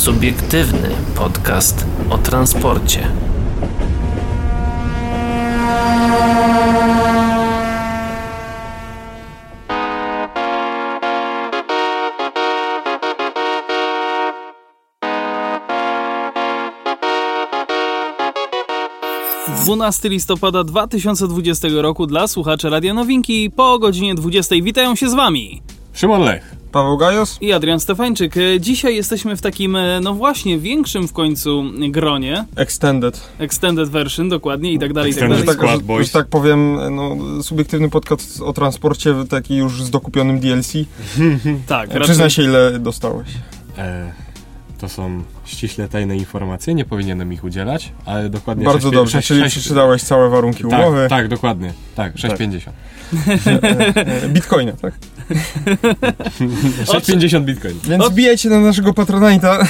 Subiektywny podcast o transporcie. Dwunasty listopada 2020 roku dla słuchaczy Radia Nowinki po godzinie 20 witają się z wami Szymon Lech. Paweł Gajos? i Adrian Stefańczyk. E, Dzisiaj jesteśmy w takim, e, no właśnie, większym w końcu gronie. Extended. Extended version, dokładnie, i tak dalej, i tak Extended dalej. Tak, Squad że, Boys. że tak powiem, no, subiektywny podcast o transporcie, taki już z dokupionym DLC. Tak, raczej, Przyznaj się, ile dostałeś. E, to są ściśle tajne informacje, nie powinienem ich udzielać, ale dokładnie Bardzo sześć- dobrze, sześć- czyli sześć- przeczytałeś całe warunki tak, umowy. Tak, dokładnie. Tak, 6,50. E, Bitcoina, tak? 6,50 bitcoin. Więc Od- wbijajcie na naszego Patronite'a.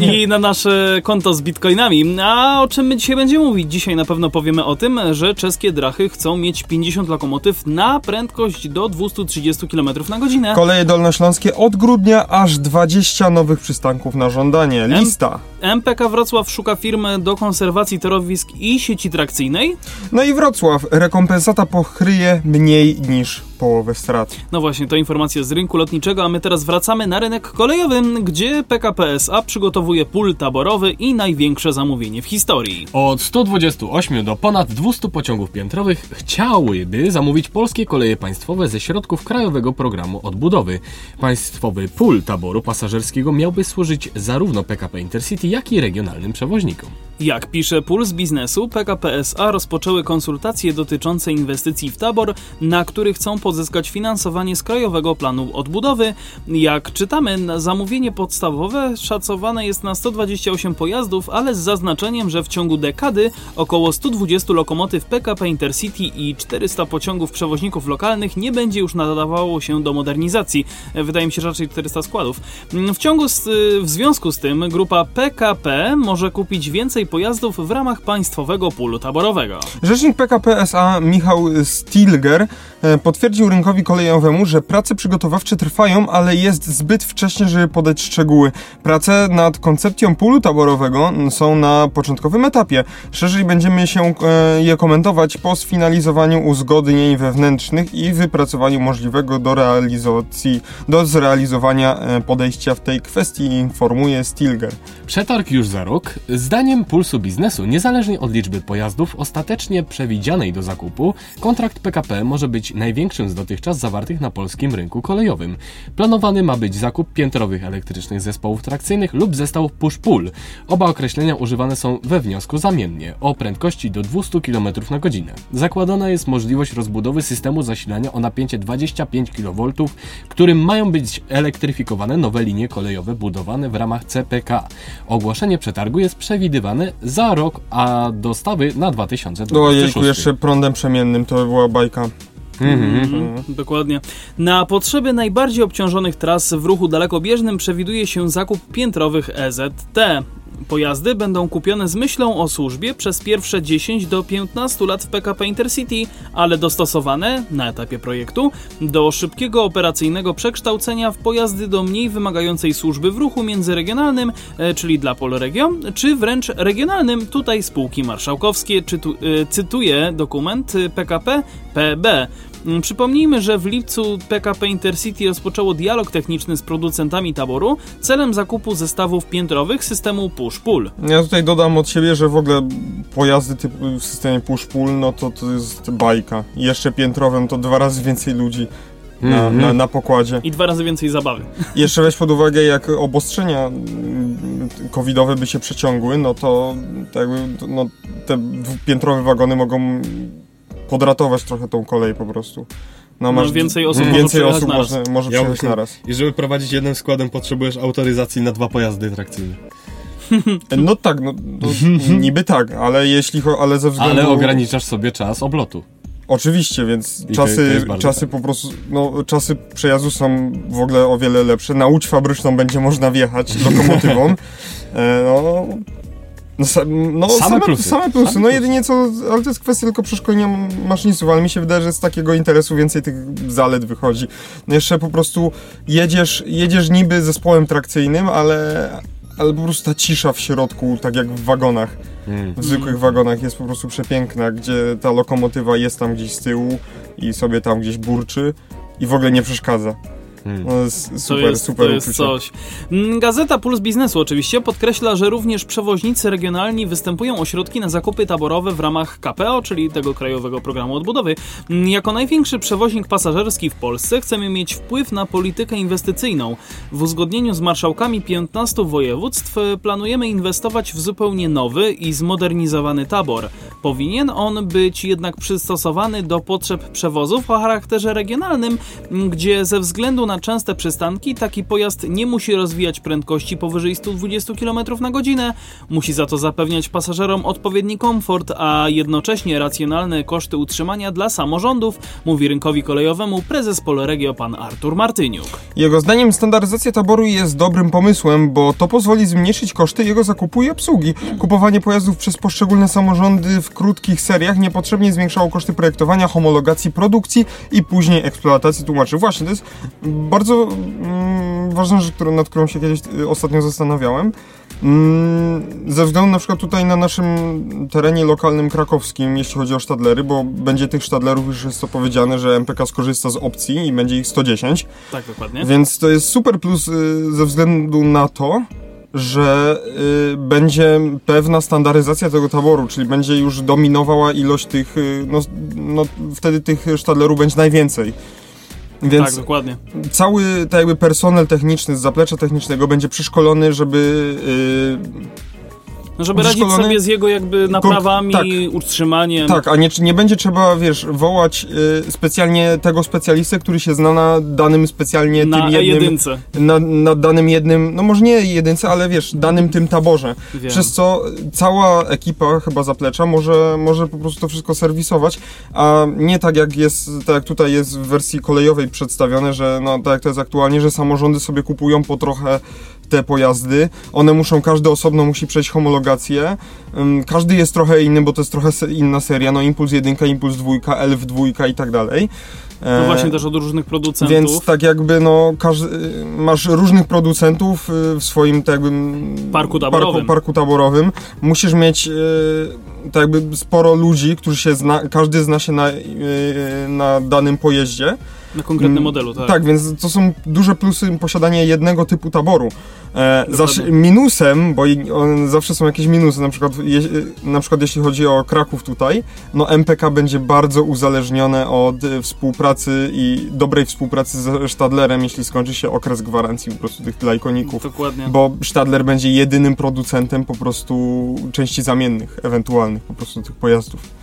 i na nasze konto z bitcoinami. A o czym my dzisiaj będziemy mówić? Dzisiaj na pewno powiemy o tym, że czeskie drachy chcą mieć 50 lokomotyw na prędkość do 230 km na godzinę. Koleje dolnośląskie od grudnia aż 20 nowych przystanków na żądanie. Lista. MPK Wrocław szuka firmy do konserwacji torowisk i sieci trakcyjnej. No i Wrocław. Rekompensata pokryje mniej niż połowę strat. No właśnie, to informacja z rynku lotniczego, a my teraz wracamy na rynek kolejowy, gdzie PKP SA przygotowuje pól taborowy i największe zamówienie w historii. Od 128 do ponad 200 pociągów piętrowych chciałyby zamówić polskie koleje państwowe ze środków Krajowego Programu Odbudowy. Państwowy pól taboru pasażerskiego miałby służyć zarówno PKP Intercity, jak i regionalnym przewoźnikom. Jak pisze Puls Biznesu, PKP SA rozpoczęły konsultacje dotyczące inwestycji w tabor, na których chcą pozyskać finansowanie z Krajowego Planu Odbudowy. Jak czytamy, zamówienie podstawowe szacowane jest na 128 pojazdów, ale z zaznaczeniem, że w ciągu dekady około 120 lokomotyw PKP Intercity i 400 pociągów przewoźników lokalnych nie będzie już nadawało się do modernizacji. Wydaje mi się, raczej 400 składów. W ciągu z, w związku z tym grupa PKP może kupić więcej pojazdów w ramach państwowego pulu taborowego. Rzecznik PKP SA Michał Stilger e, potwierdził rynkowi kolejowemu, że prace przygotowawcze trwają, ale jest zbyt wcześnie, żeby podać szczegóły. Prace nad koncepcją pulu taborowego są na początkowym etapie. Szerzej będziemy się e, je komentować po sfinalizowaniu uzgodnień wewnętrznych i wypracowaniu możliwego do realizacji, do zrealizowania e, podejścia w tej kwestii, informuje Stilger. Przetarg już za rok. Zdaniem Pulsu Biznesu, niezależnie od liczby pojazdów ostatecznie przewidzianej do zakupu, kontrakt PKP może być największym z dotychczas zawartych na polskim rynku kolejowym. Planowany ma być zakup piętrowych elektrycznych zespołów trakcyjnych lub zestawów push-pull. Oba określenia używane są we wniosku zamiennie, o prędkości do 200 km na godzinę. Zakładana jest możliwość rozbudowy systemu zasilania o napięcie 25 kV, którym mają być elektryfikowane nowe linie kolejowe budowane w ramach CPK. Ogłoszenie przetargu jest przewidywane za rok, a dostawy na 2026. No jejku, jeszcze prądem przemiennym, to była bajka. Mhm, dokładnie. Na potrzeby najbardziej obciążonych tras w ruchu dalekobieżnym przewiduje się zakup piętrowych EZT. Pojazdy będą kupione z myślą o służbie przez pierwsze 10 do 15 lat w PKP Intercity, ale dostosowane na etapie projektu do szybkiego operacyjnego przekształcenia w pojazdy do mniej wymagającej służby w ruchu międzyregionalnym, e, czyli dla Polregio, czy wręcz regionalnym, tutaj spółki marszałkowskie, czytu, e, cytuję dokument e, PKP PB. Mm, Przypomnijmy, że w lipcu PKP Intercity rozpoczęło dialog techniczny z producentami taboru celem zakupu zestawów piętrowych systemu push-pull. Ja tutaj dodam od siebie, że w ogóle pojazdy typu w systemie push-pull, no to to jest bajka. I jeszcze piętrowym to dwa razy więcej ludzi na, Mhm. na, na pokładzie. I dwa razy więcej zabawy. Jeszcze weź pod uwagę, jak obostrzenia mm, covidowe by się przeciągły, no to jakby, no, te piętrowe wagony mogą podratować trochę tą kolej po prostu. No, No, więcej osób może więcej przejechać osób naraz. może, może Ja przejechać naraz. I żeby prowadzić jednym składem potrzebujesz autoryzacji na dwa pojazdy trakcyjne. No tak, no, no niby tak, ale jeśli, ale ze względu... Ale ograniczasz sobie czas oblotu. Oczywiście, więc I czasy, czasy tak. po prostu, no czasy przejazdu są w ogóle o wiele lepsze. Na łódź fabryczną będzie można wjechać lokomotywą. E, no, no, no Same plusy. Same plusy. Same no plusy. jedynie co, ale to jest kwestia tylko przeszkolenia maszynistów, ale mi się wydaje, że z takiego interesu więcej tych zalet wychodzi. No jeszcze po prostu jedziesz, jedziesz niby zespołem trakcyjnym, ale ale po prostu ta cisza w środku, tak jak w wagonach, Mm. w zwykłych wagonach jest po prostu przepiękna, gdzie ta lokomotywa jest tam gdzieś z tyłu i sobie tam gdzieś burczy i w ogóle nie przeszkadza. Mm. No, jest To super, jest, super to jest coś. Mm, Gazeta Puls Biznesu oczywiście podkreśla, że również przewoźnicy regionalni występują o środki na zakupy taborowe w ramach KPO, czyli tego Krajowego Programu Odbudowy. Mm, Jako największy przewoźnik pasażerski w Polsce chcemy mieć wpływ na politykę inwestycyjną. W uzgodnieniu z marszałkami 15 województw planujemy inwestować w zupełnie nowy i zmodernizowany tabor. Powinien on być jednak przystosowany do potrzeb przewozów o charakterze regionalnym, m, gdzie ze względu na częste przystanki taki pojazd nie musi rozwijać prędkości powyżej 120 km na godzinę, musi za to zapewniać pasażerom odpowiedni komfort, a jednocześnie racjonalne koszty utrzymania dla samorządów, mówi rynkowi kolejowemu prezes Polregio pan Artur Martyniuk. Jego zdaniem standaryzacja taboru jest dobrym pomysłem, bo to pozwoli zmniejszyć koszty jego zakupu i obsługi. Kupowanie pojazdów przez poszczególne samorządy w krótkich seriach niepotrzebnie zwiększało koszty projektowania, homologacji, produkcji i później eksploatacji tłumaczy. Właśnie, to jest bardzo mm, ważna rzecz, którą, nad którą się kiedyś y, ostatnio zastanawiałem. Mm, ze względu na przykład tutaj na naszym terenie lokalnym krakowskim, jeśli chodzi o sztadlery, bo będzie tych sztadlerów, już jest to powiedziane, że MPK skorzysta z opcji i będzie ich 110. Tak, dokładnie. Więc to jest super plus y, ze względu na to, że y, będzie pewna standaryzacja tego taboru, czyli będzie już dominowała ilość tych, y, no, no wtedy tych sztadlerów będzie najwięcej. Tak, Więc dokładnie. cały tak jakby personel techniczny z zaplecza technicznego będzie przeszkolony, żeby y, No, żeby radzić sobie z jego jakby naprawami, tak. utrzymaniem. Tak, a nie, nie będzie trzeba, wiesz, wołać y, specjalnie tego specjalistę, który się zna na danym specjalnie na tym jednym... E1. Na, na danym jednym, no może nie jedynce, ale wiesz, danym tym taborze. Wiem. Przez co cała ekipa chyba zaplecza może, może po prostu to wszystko serwisować, a nie tak jak jest, tak jak tutaj jest w wersji kolejowej przedstawione, że no tak jak to jest aktualnie, że samorządy sobie kupują po trochę te pojazdy, one muszą, każdy osobno musi przejść homologację, każdy jest trochę inny, bo to jest trochę inna seria, no Impuls 1, Impuls 2, Elf 2 i tak dalej. No właśnie też od różnych producentów. więc tak jakby no każdy, masz różnych producentów y, w swoim tak jakby Parku taborowym. Parku, parku taborowym. Musisz mieć y, tak jakby sporo ludzi, którzy się zna, każdy zna się na, y, na danym pojeździe. Na konkretnym Mm, modelu, tak. Tak, więc to są duże plusy posiadania jednego typu taboru. E, zaś minusem, bo on, zawsze są jakieś minusy, na przykład, je, na przykład jeśli chodzi o Kraków tutaj, no MPK będzie bardzo uzależnione od e, współpracy i dobrej współpracy ze Stadlerem, jeśli skończy się okres gwarancji po prostu tych lajkoników. Dokładnie. Bo Stadler będzie jedynym producentem po prostu części zamiennych, ewentualnych po prostu tych pojazdów.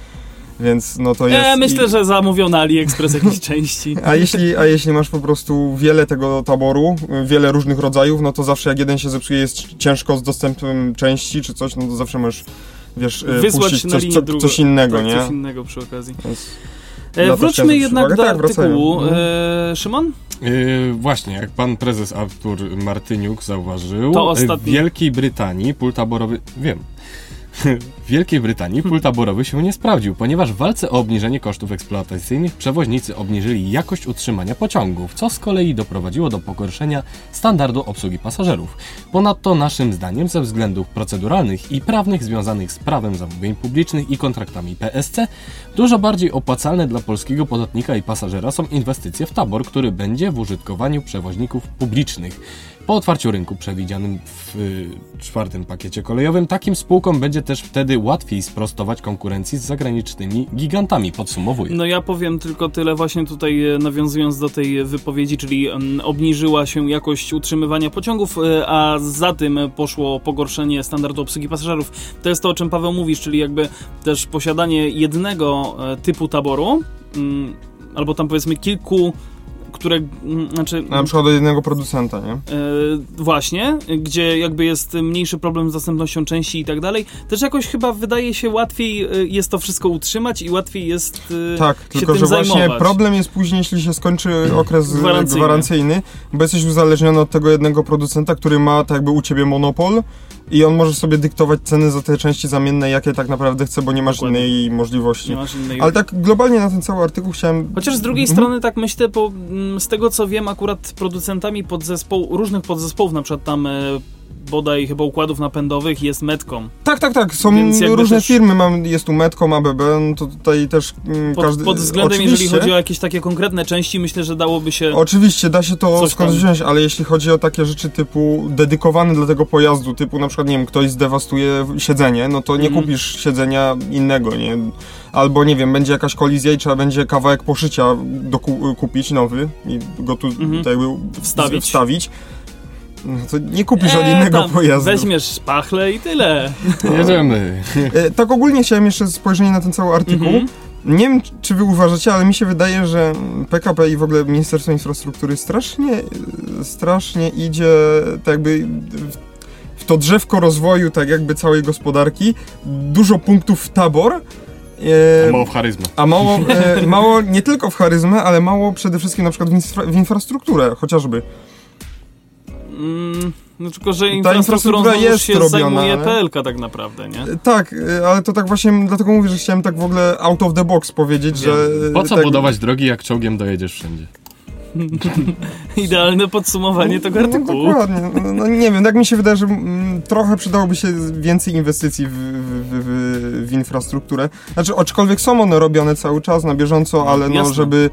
Więc no to jest... E, myślę, i- że zamówią na AliExpress jakieś części. a jeśli, a jeśli masz po prostu wiele tego taboru, wiele różnych rodzajów, no to zawsze jak jeden się zepsuje, jest ciężko z dostępem części czy coś, no to zawsze możesz, wiesz, y, Wysłać puścić na coś, co, coś innego, tak, nie? Coś innego przy okazji. Więc E, wróćmy jednak zwrócić do uwagę. Tak, artykułu. E, Szymon? Yy, właśnie, jak pan prezes Artur Martyniuk zauważył, To ostatni. w Wielkiej Brytanii pól taborowy... Wiem. Wielkiej Brytanii pól taborowy się nie sprawdził, ponieważ w walce o obniżenie kosztów eksploatacyjnych przewoźnicy obniżyli jakość utrzymania pociągów, co z kolei doprowadziło do pogorszenia standardu obsługi pasażerów. Ponadto naszym zdaniem ze względów proceduralnych i prawnych związanych z prawem zamówień publicznych i kontraktami PSC, dużo bardziej opłacalne dla polskiego podatnika i pasażera są inwestycje w tabor, który będzie w użytkowaniu przewoźników publicznych. Po otwarciu rynku przewidzianym w y, czwartym pakiecie kolejowym, takim spółkom będzie też wtedy łatwiej sprostować konkurencji z zagranicznymi gigantami, podsumowuje. No ja powiem tylko tyle właśnie tutaj e, nawiązując do tej wypowiedzi, czyli mm, obniżyła się jakość utrzymywania pociągów, e, a za tym poszło pogorszenie standardu obsługi pasażerów. To jest to, o czym Paweł mówisz, czyli jakby też posiadanie jednego e, typu taboru, mm, albo tam powiedzmy kilku, które, mm, znaczy... na przykład od jednego producenta, nie? E, właśnie, gdzie jakby jest mniejszy problem z dostępnością części i tak dalej, też jakoś chyba wydaje się łatwiej e, jest to wszystko utrzymać i łatwiej jest e, Tak, tylko że właśnie zajmować. problem jest później, jeśli się skończy okres gwarancyjny. gwarancyjny, bo jesteś uzależniony od tego jednego producenta, który ma tak jakby u ciebie monopol i on może sobie dyktować ceny za te części zamienne, jakie tak naprawdę chce, bo nie masz Dokładnie. innej możliwości. Nie masz innej Ale tak globalnie na ten cały artykuł chciałem... Chociaż z drugiej Mhm. strony tak myślę, bo z tego co wiem, akurat producentami podzespołu, różnych podzespołów, na przykład tam e, bodaj chyba układów napędowych jest Metcom. Tak, tak, tak. Są różne też- firmy. Mam, jest tu Metcom, ABB, no to tutaj też mm, Pod, każdy... pod względem, jeżeli oczywiście, chodzi o jakieś takie konkretne części, myślę, że dałoby się... Oczywiście, da się to skąd tam. wziąć, ale jeśli chodzi o takie rzeczy typu dedykowane dla tego pojazdu, typu na przykład, nie wiem, ktoś zdewastuje siedzenie, no to nie Mhm. kupisz siedzenia innego, nie? Albo, nie wiem, będzie jakaś kolizja i trzeba będzie kawałek poszycia do ku- kupić nowy i go tu Mhm. Wstawić. wstawić. To nie kupisz od Eee, innego tam, pojazdu. Weźmiesz szpachlę i tyle. Jedziemy. E, Tak ogólnie chciałem jeszcze spojrzenie na ten cały artykuł. Mhm. Nie wiem, czy wy uważacie, ale mi się wydaje, że PKP i w ogóle Ministerstwo Infrastruktury strasznie, e, strasznie idzie tak jakby w, w to drzewko rozwoju tak jakby całej gospodarki. Dużo punktów w tabor. e, Mało w charyzmę. a mało, e, mało nie tylko w charyzmę, ale mało przede wszystkim na przykład w, infra, w infrastrukturę chociażby. Mm, no tylko, że infrastrukturą infrastruktura jest się robiona, zajmuje ale- PLK tak naprawdę, nie? Tak, e, ale to tak właśnie, dlatego mówię, że chciałem tak w ogóle out of the box powiedzieć, że... e, Po co tak, budować drogi, jak czołgiem dojedziesz wszędzie? Idealne podsumowanie tego artykułu. No, dokładnie. No, no nie wiem, tak mi się wydaje, że mm, trochę przydałoby się więcej inwestycji w, w, w, w infrastrukturę. Znaczy, aczkolwiek są one robione cały czas na bieżąco, ale no, jasne. żeby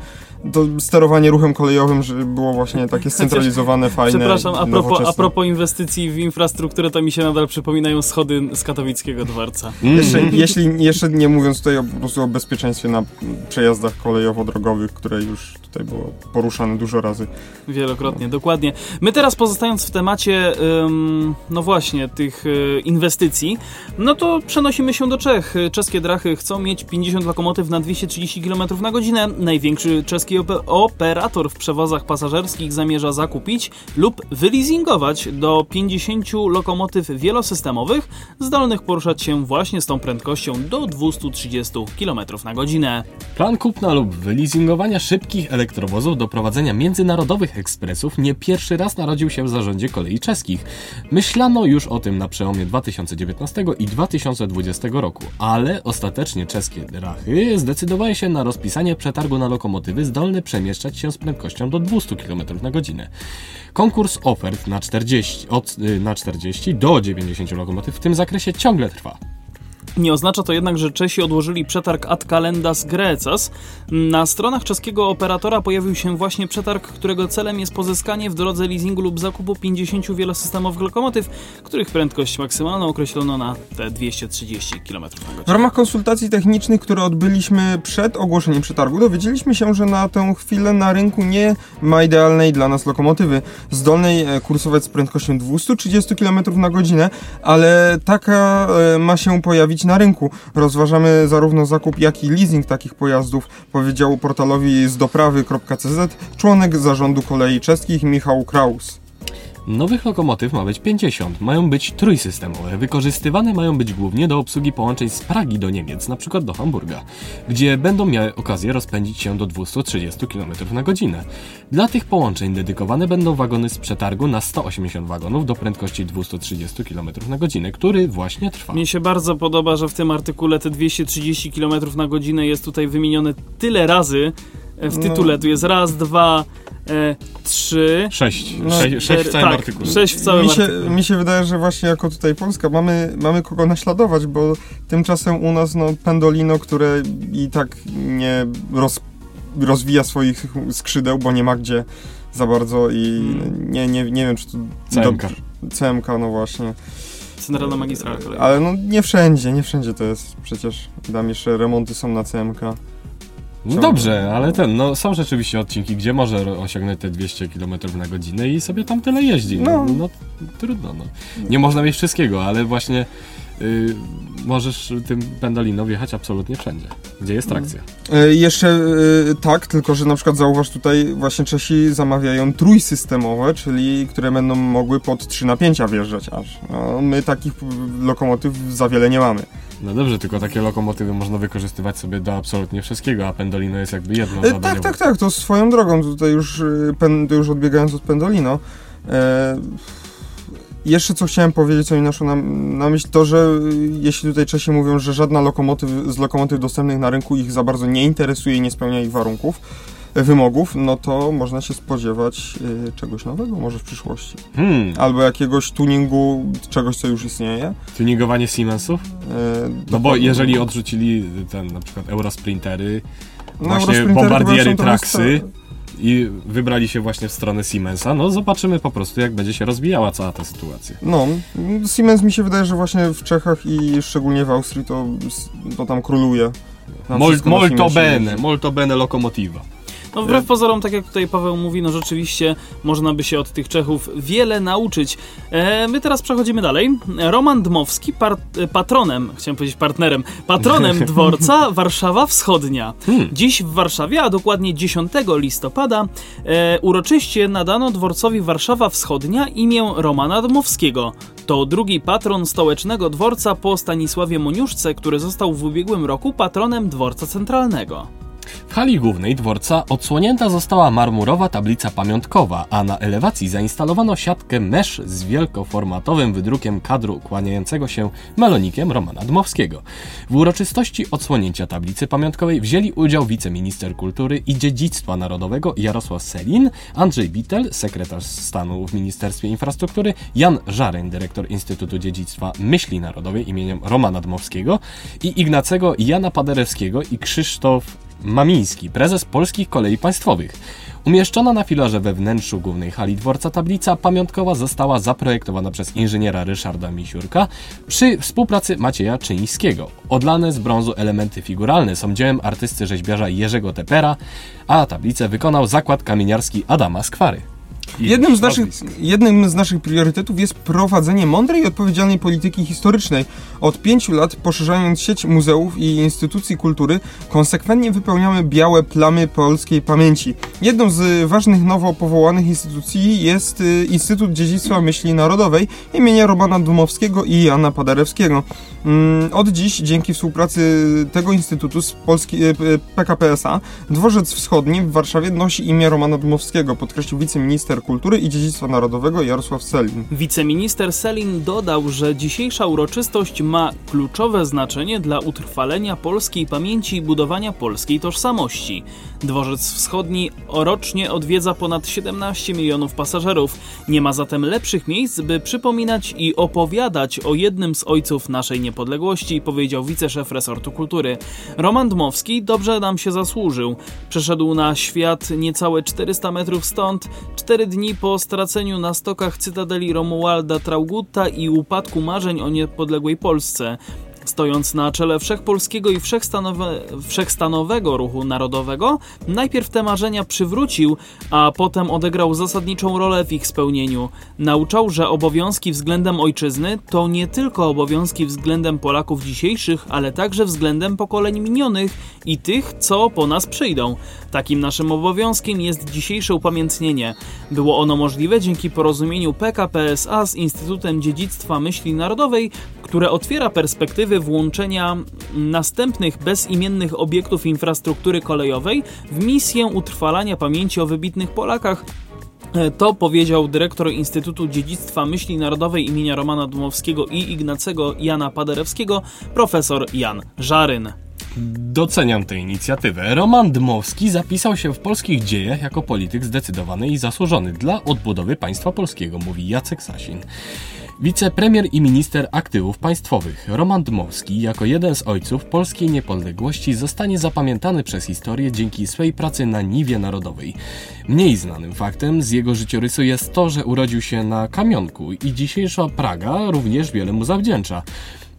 to sterowanie ruchem kolejowym, żeby było właśnie takie scentralizowane, fajne. Przepraszam, a propos, a propos inwestycji w infrastrukturę, to mi się nadal przypominają schody z katowickiego dworca. Mm. Jeszcze, jeśli, jeszcze nie mówiąc tutaj o, po prostu o bezpieczeństwie na przejazdach kolejowo-drogowych, które już tutaj było poruszane dużo razy. Wielokrotnie, dokładnie. My teraz pozostając w temacie, ym, no właśnie, tych y, inwestycji, no to przenosimy się do Czech. Czeskie drachy chcą mieć 50 lokomotyw na 230 km na godzinę. Największy czeski ope- operator w przewozach pasażerskich zamierza zakupić lub wyleasingować do 50 lokomotyw wielosystemowych, zdolnych poruszać się właśnie z tą prędkością do 230 km na godzinę. Plan kupna lub wyleasingowania szybkich elektrowozów do prowadzenia międzynarodowych ekspresów nie pierwszy raz narodził się w zarządzie kolei czeskich. Myślano już o tym na przełomie 2019 i 2020 roku, ale ostatecznie czeskie drachy zdecydowały się na rozpisanie przetargu na lokomotywy zdolne przemieszczać się z prędkością do 200 km na godzinę. Konkurs ofert na 40, od, y, na 40 do 90 lokomotyw w tym zakresie ciągle trwa. Nie oznacza to jednak, że Czesi odłożyli przetarg ad calendas Grecas. Na stronach czeskiego operatora pojawił się właśnie przetarg, którego celem jest pozyskanie w drodze leasingu lub zakupu 50 wielosystemowych lokomotyw, których prędkość maksymalną określono na te 230 km na W godzinę. ramach konsultacji technicznych, które odbyliśmy przed ogłoszeniem przetargu, dowiedzieliśmy się, że na tę chwilę na rynku nie ma idealnej dla nas lokomotywy zdolnej e, kursować z prędkością 230 km na godzinę, ale taka e, ma się pojawić na rynku. Rozważamy zarówno zakup, jak i leasing takich pojazdów, powiedział portalowi z doprawy.cz członek zarządu kolei czeskich Michał Kraus. Nowych lokomotyw ma być 50, mają być trójsystemowe, wykorzystywane mają być głównie do obsługi połączeń z Pragi do Niemiec, przykład do Hamburga, gdzie będą miały okazję rozpędzić się do 230 km na godzinę. Dla tych połączeń dedykowane będą wagony z przetargu na 180 wagonów do prędkości 230 km na godzinę, który właśnie trwa. Mnie się bardzo podoba, że w tym artykule te 230 km na godzinę jest tutaj wymienione tyle razy. W No. tytule tu jest raz, dwa, e, trzy, 6, No, 6, cztery, w całym tak, artykule. sześć w całym mi się, artykule. mi się wydaje, że właśnie jako tutaj Polska mamy, mamy kogo naśladować, bo tymczasem u nas no, Pendolino, które i tak nie roz, rozwija swoich skrzydeł, bo nie ma gdzie za bardzo i Mm. nie, nie, nie wiem, czy to CMK. dobrze- CMK, no właśnie. Centralna Magistrala Kolejowa. Ale no nie wszędzie, nie wszędzie to jest przecież. Tam jeszcze remonty są na CMK. No dobrze, ale ten, no są rzeczywiście odcinki, gdzie może osiągnąć te 200 km na godzinę i sobie tam tyle jeździ. No, No. no, trudno, no. Nie można mieć wszystkiego, ale właśnie y, możesz tym pendolino wjechać absolutnie wszędzie, gdzie jest trakcja. E, jeszcze e, tak, tylko że na przykład zauważ tutaj właśnie Czesi zamawiają trójsystemowe, czyli które będą mogły pod trzy napięcia wjeżdżać aż. No, my takich lokomotyw za wiele nie mamy. No dobrze, tylko takie lokomotywy można wykorzystywać sobie do absolutnie wszystkiego, a pendolino jest jakby jedną E, tak, tak, tak, to swoją drogą, tutaj już, e, pen, już odbiegając od Pendolino. E, jeszcze co chciałem powiedzieć, co mi naszło na, na myśl, to, że e, jeśli tutaj Czesi mówią, że żadna lokomotyw z lokomotyw dostępnych na rynku ich za bardzo nie interesuje i nie spełnia ich warunków, wymogów, no to można się spodziewać y, czegoś nowego może w przyszłości. Hmm, Albo jakiegoś tuningu czegoś, co już istnieje. tuningowanie Siemensów? Y, No bo jeżeli odrzucili ten na przykład Eurosprintery, No, właśnie Eurosprintery bombardiery Traxy i wybrali się właśnie w stronę Siemensa, no zobaczymy po prostu jak będzie się rozwijała cała ta sytuacja. No, Siemens mi się wydaje, że właśnie w Czechach i szczególnie w Austrii to, to tam króluje. Tam Mol, molto bene, molto bene lokomotiva. No wbrew pozorom, tak jak tutaj Paweł mówi, no rzeczywiście można by się od tych Czechów wiele nauczyć. E, my teraz przechodzimy dalej. Roman Dmowski, e, patronem, chciałem powiedzieć partnerem, patronem dworca Warszawa Wschodnia. Hmm. Dziś w Warszawie, a dokładnie 10 listopada, e, uroczyście nadano dworcowi Warszawa Wschodnia imię Romana Dmowskiego. To drugi patron stołecznego dworca po Stanisławie Moniuszce, który został w ubiegłym roku patronem dworca centralnego. W hali głównej dworca odsłonięta została marmurowa tablica pamiątkowa, a na elewacji zainstalowano siatkę mesz z wielkoformatowym wydrukiem kadru kłaniającego się melonikiem Romana Dmowskiego. W uroczystości odsłonięcia tablicy pamiątkowej wzięli udział wiceminister kultury i dziedzictwa narodowego Jarosław Selin, Andrzej Bittel, sekretarz stanu w Ministerstwie Infrastruktury, Jan Żareń, dyrektor Instytutu Dziedzictwa Myśli Narodowej imieniem Romana Dmowskiego i Ignacego Jana Paderewskiego i Krzysztof Mamiński, prezes Polskich Kolei Państwowych. Umieszczona na filarze we wnętrzu głównej hali dworca tablica pamiątkowa została zaprojektowana przez inżyniera Ryszarda Misiurka przy współpracy Macieja Czyńskiego. Odlane z brązu elementy figuralne są dziełem artysty rzeźbiarza Jerzego Tepera, a tablicę wykonał zakład kamieniarski Adama Skwary. Jednym z, naszych, jednym z naszych priorytetów jest prowadzenie mądrej i odpowiedzialnej polityki historycznej. Od pięciu lat, poszerzając sieć muzeów i instytucji kultury, konsekwentnie wypełniamy białe plamy polskiej pamięci. Jedną z ważnych nowo powołanych instytucji jest y, Instytut Dziedzictwa Myśli Narodowej imienia Romana Dmowskiego i Jana Paderewskiego. Mm, Od dziś, dzięki współpracy tego instytutu z Polski, y, y, PKP SA, Dworzec Wschodni w Warszawie nosi imię Romana Dmowskiego, podkreślił wiceminister kultury i dziedzictwa narodowego Jarosław Selin. Wiceminister Selin dodał, że dzisiejsza uroczystość ma kluczowe znaczenie dla utrwalenia polskiej pamięci i budowania polskiej tożsamości. Dworzec Wschodni rocznie odwiedza ponad 17 milionów pasażerów. Nie ma zatem lepszych miejsc, by przypominać i opowiadać o jednym z ojców naszej niepodległości, powiedział wiceszef resortu kultury. Roman Dmowski dobrze nam się zasłużył. Przeszedł na świat niecałe 400 metrów stąd, cztery dni po straceniu na stokach cytadeli Romualda Traugutta i upadku marzeń o niepodległej Polsce. Stojąc na czele wszechpolskiego i wszechstanowe, wszechstanowego ruchu narodowego, najpierw te marzenia przywrócił, a potem odegrał zasadniczą rolę w ich spełnieniu. Nauczał, że obowiązki względem ojczyzny to nie tylko obowiązki względem Polaków dzisiejszych, ale także względem pokoleń minionych i tych, co po nas przyjdą. Takim naszym obowiązkiem jest dzisiejsze upamiętnienie. Było ono możliwe dzięki porozumieniu PKP SA z Instytutem Dziedzictwa Myśli Narodowej, które otwiera perspektywy włączenia następnych bezimiennych obiektów infrastruktury kolejowej w misję utrwalania pamięci o wybitnych Polakach, E, to powiedział dyrektor Instytutu Dziedzictwa Myśli Narodowej imienia Romana Dmowskiego i Ignacego Jana Paderewskiego, profesor Jan Żaryn. Doceniam tę inicjatywę. Roman Dmowski zapisał się w polskich dziejach jako polityk zdecydowany i zasłużony dla odbudowy państwa polskiego, mówi Jacek Sasin. Wicepremier i minister aktywów państwowych Roman Dmowski jako jeden z ojców polskiej niepodległości zostanie zapamiętany przez historię dzięki swej pracy na niwie narodowej. Mniej znanym faktem z jego życiorysu jest to, że urodził się na Kamionku i dzisiejsza Praga również wiele mu zawdzięcza.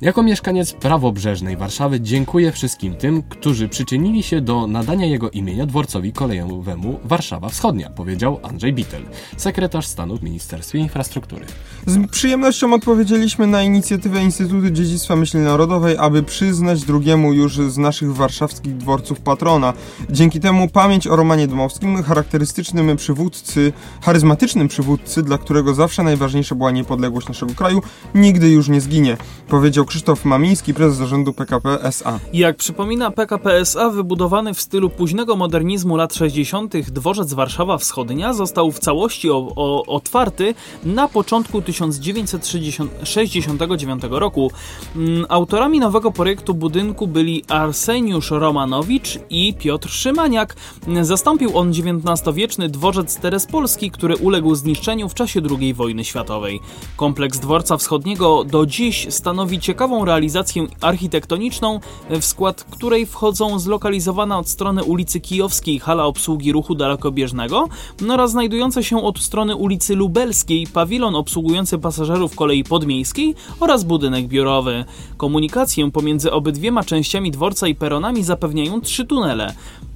Jako mieszkaniec prawobrzeżnej Warszawy dziękuję wszystkim tym, którzy przyczynili się do nadania jego imienia dworcowi kolejowemu Warszawa Wschodnia, powiedział Andrzej Bittel, sekretarz stanu w Ministerstwie Infrastruktury. Z przyjemnością odpowiedzieliśmy na inicjatywę Instytutu Dziedzictwa Myśli Narodowej, aby przyznać drugiemu już z naszych warszawskich dworców patrona. Dzięki temu pamięć o Romanie Dmowskim, charakterystycznym przywódcy, charyzmatycznym przywódcy, dla którego zawsze najważniejsza była niepodległość naszego kraju, nigdy już nie zginie, powiedział Krzysztof Mamiński, prezes zarządu PKP SA. Jak przypomina PKP SA, wybudowany w stylu późnego modernizmu lat 60., dworzec Warszawa Wschodnia został w całości o, o, otwarty na początku 1969 roku. Mm, Autorami nowego projektu budynku byli Arseniusz Romanowicz i Piotr Szymaniak. Zastąpił on XIX-wieczny dworzec Terespolski, który uległ zniszczeniu w czasie II wojny światowej. Kompleks dworca wschodniego do dziś stanowi ciekawą realizację architektoniczną, w skład której wchodzą zlokalizowana od strony ulicy Kijowskiej hala obsługi ruchu dalekobieżnego oraz znajdująca się od strony ulicy Lubelskiej pawilon obsługujący pasażerów kolei podmiejskiej oraz budynek biurowy. Komunikację pomiędzy obydwiema częściami dworca i peronami zapewniają trzy tunele.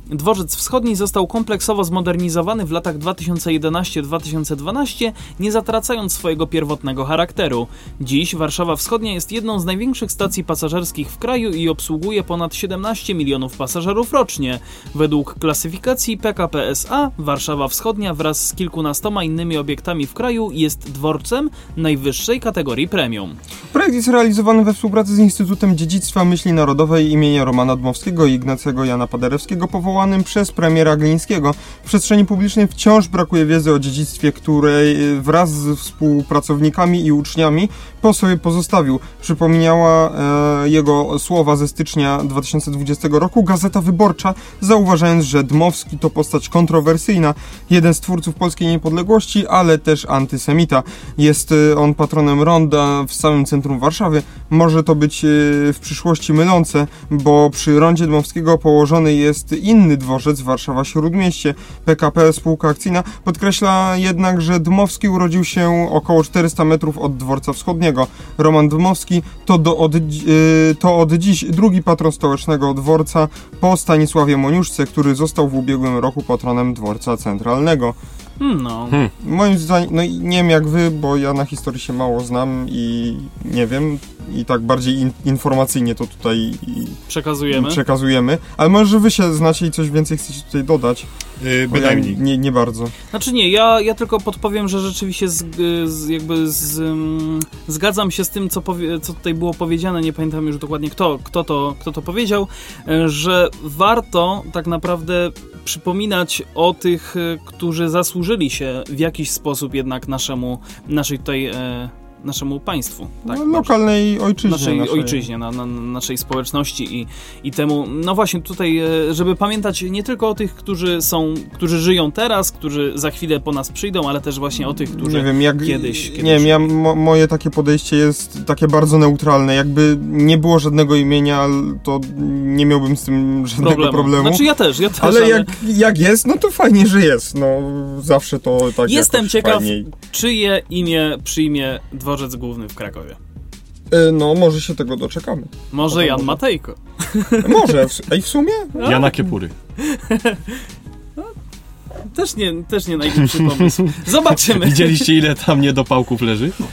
Dworzec Wschodni został kompleksowo zmodernizowany w latach 2011-2012, nie zatracając swojego pierwotnego charakteru. Dziś Warszawa Wschodnia jest jedną z największych stacji pasażerskich w kraju i obsługuje ponad 17 milionów pasażerów rocznie. Według klasyfikacji PKP SA Warszawa Wschodnia wraz z kilkunastoma innymi obiektami w kraju jest dworcem najwyższej kategorii premium. Projekt jest realizowany we współpracy z Instytutem Dziedzictwa Myśli Narodowej imienia Romana Dmowskiego i Ignacego Jana Paderewskiego, przez premiera Glińskiego. W przestrzeni publicznej wciąż brakuje wiedzy o dziedzictwie, której e, wraz z współpracownikami i uczniami po sobie pozostawił. Przypomniała e, jego słowa ze stycznia 2020 roku Gazeta Wyborcza, zauważając, że Dmowski to postać kontrowersyjna, jeden z twórców polskiej niepodległości, ale też antysemita. Jest e, on patronem ronda w samym centrum Warszawy. Może to być e, w przyszłości mylące, bo przy rondzie Dmowskiego położony jest inny dworzec Warszawa Śródmieście. PKP spółka akcyjna podkreśla jednak, że Dmowski urodził się około 400 metrów od dworca wschodniego. Roman Dmowski to, do, od, y, to od dziś drugi patron stołecznego dworca po Stanisławie Moniuszce, który został w ubiegłym roku patronem dworca centralnego. Hmm, No. Moim zdaniem, no i nie wiem jak wy, bo ja na historii się mało znam i nie wiem, i tak bardziej in, informacyjnie to tutaj Przekazujemy. przekazujemy, ale może wy się znacie i coś więcej chcecie tutaj dodać. Yy, Bo ja bynajmniej. nie, nie bardzo. Znaczy nie, ja, ja tylko podpowiem, że rzeczywiście z, z, jakby z, mm, zgadzam się z tym, co, powie, co tutaj było powiedziane, nie pamiętam już dokładnie kto, kto, to, kto to powiedział, e, że warto tak naprawdę przypominać o tych, e, którzy zasłużyli się w jakiś sposób jednak naszemu, naszej tutaj, e, naszemu państwu. Tak, no, lokalnej ojczyźnie. naszej, naszej. ojczyźnie, na, na, naszej społeczności i, i temu, no właśnie tutaj, e, żeby pamiętać nie tylko o tych, którzy są, którzy żyją teraz, którzy za chwilę po nas przyjdą, ale też właśnie o tych, którzy nie wiem, jak, kiedyś, kiedyś Nie wiem, ja, mo, moje takie podejście jest takie bardzo neutralne. Jakby nie było żadnego imienia, to nie miałbym z tym żadnego problemu. problemu. Znaczy ja też, ja też, ale jak, jak jest, no to fajnie, że jest. No zawsze to tak Jestem ciekaw, Fajniej. czyje imię przyjmie dworzec główny w Krakowie. E, No, może się tego doczekamy. Może Jan Matejko. Może, w, ej, w sumie? Jana Kiepury. Też nie, też nie najlepszy pomysł. Zobaczymy. Widzieliście ile tam niedopałków leży?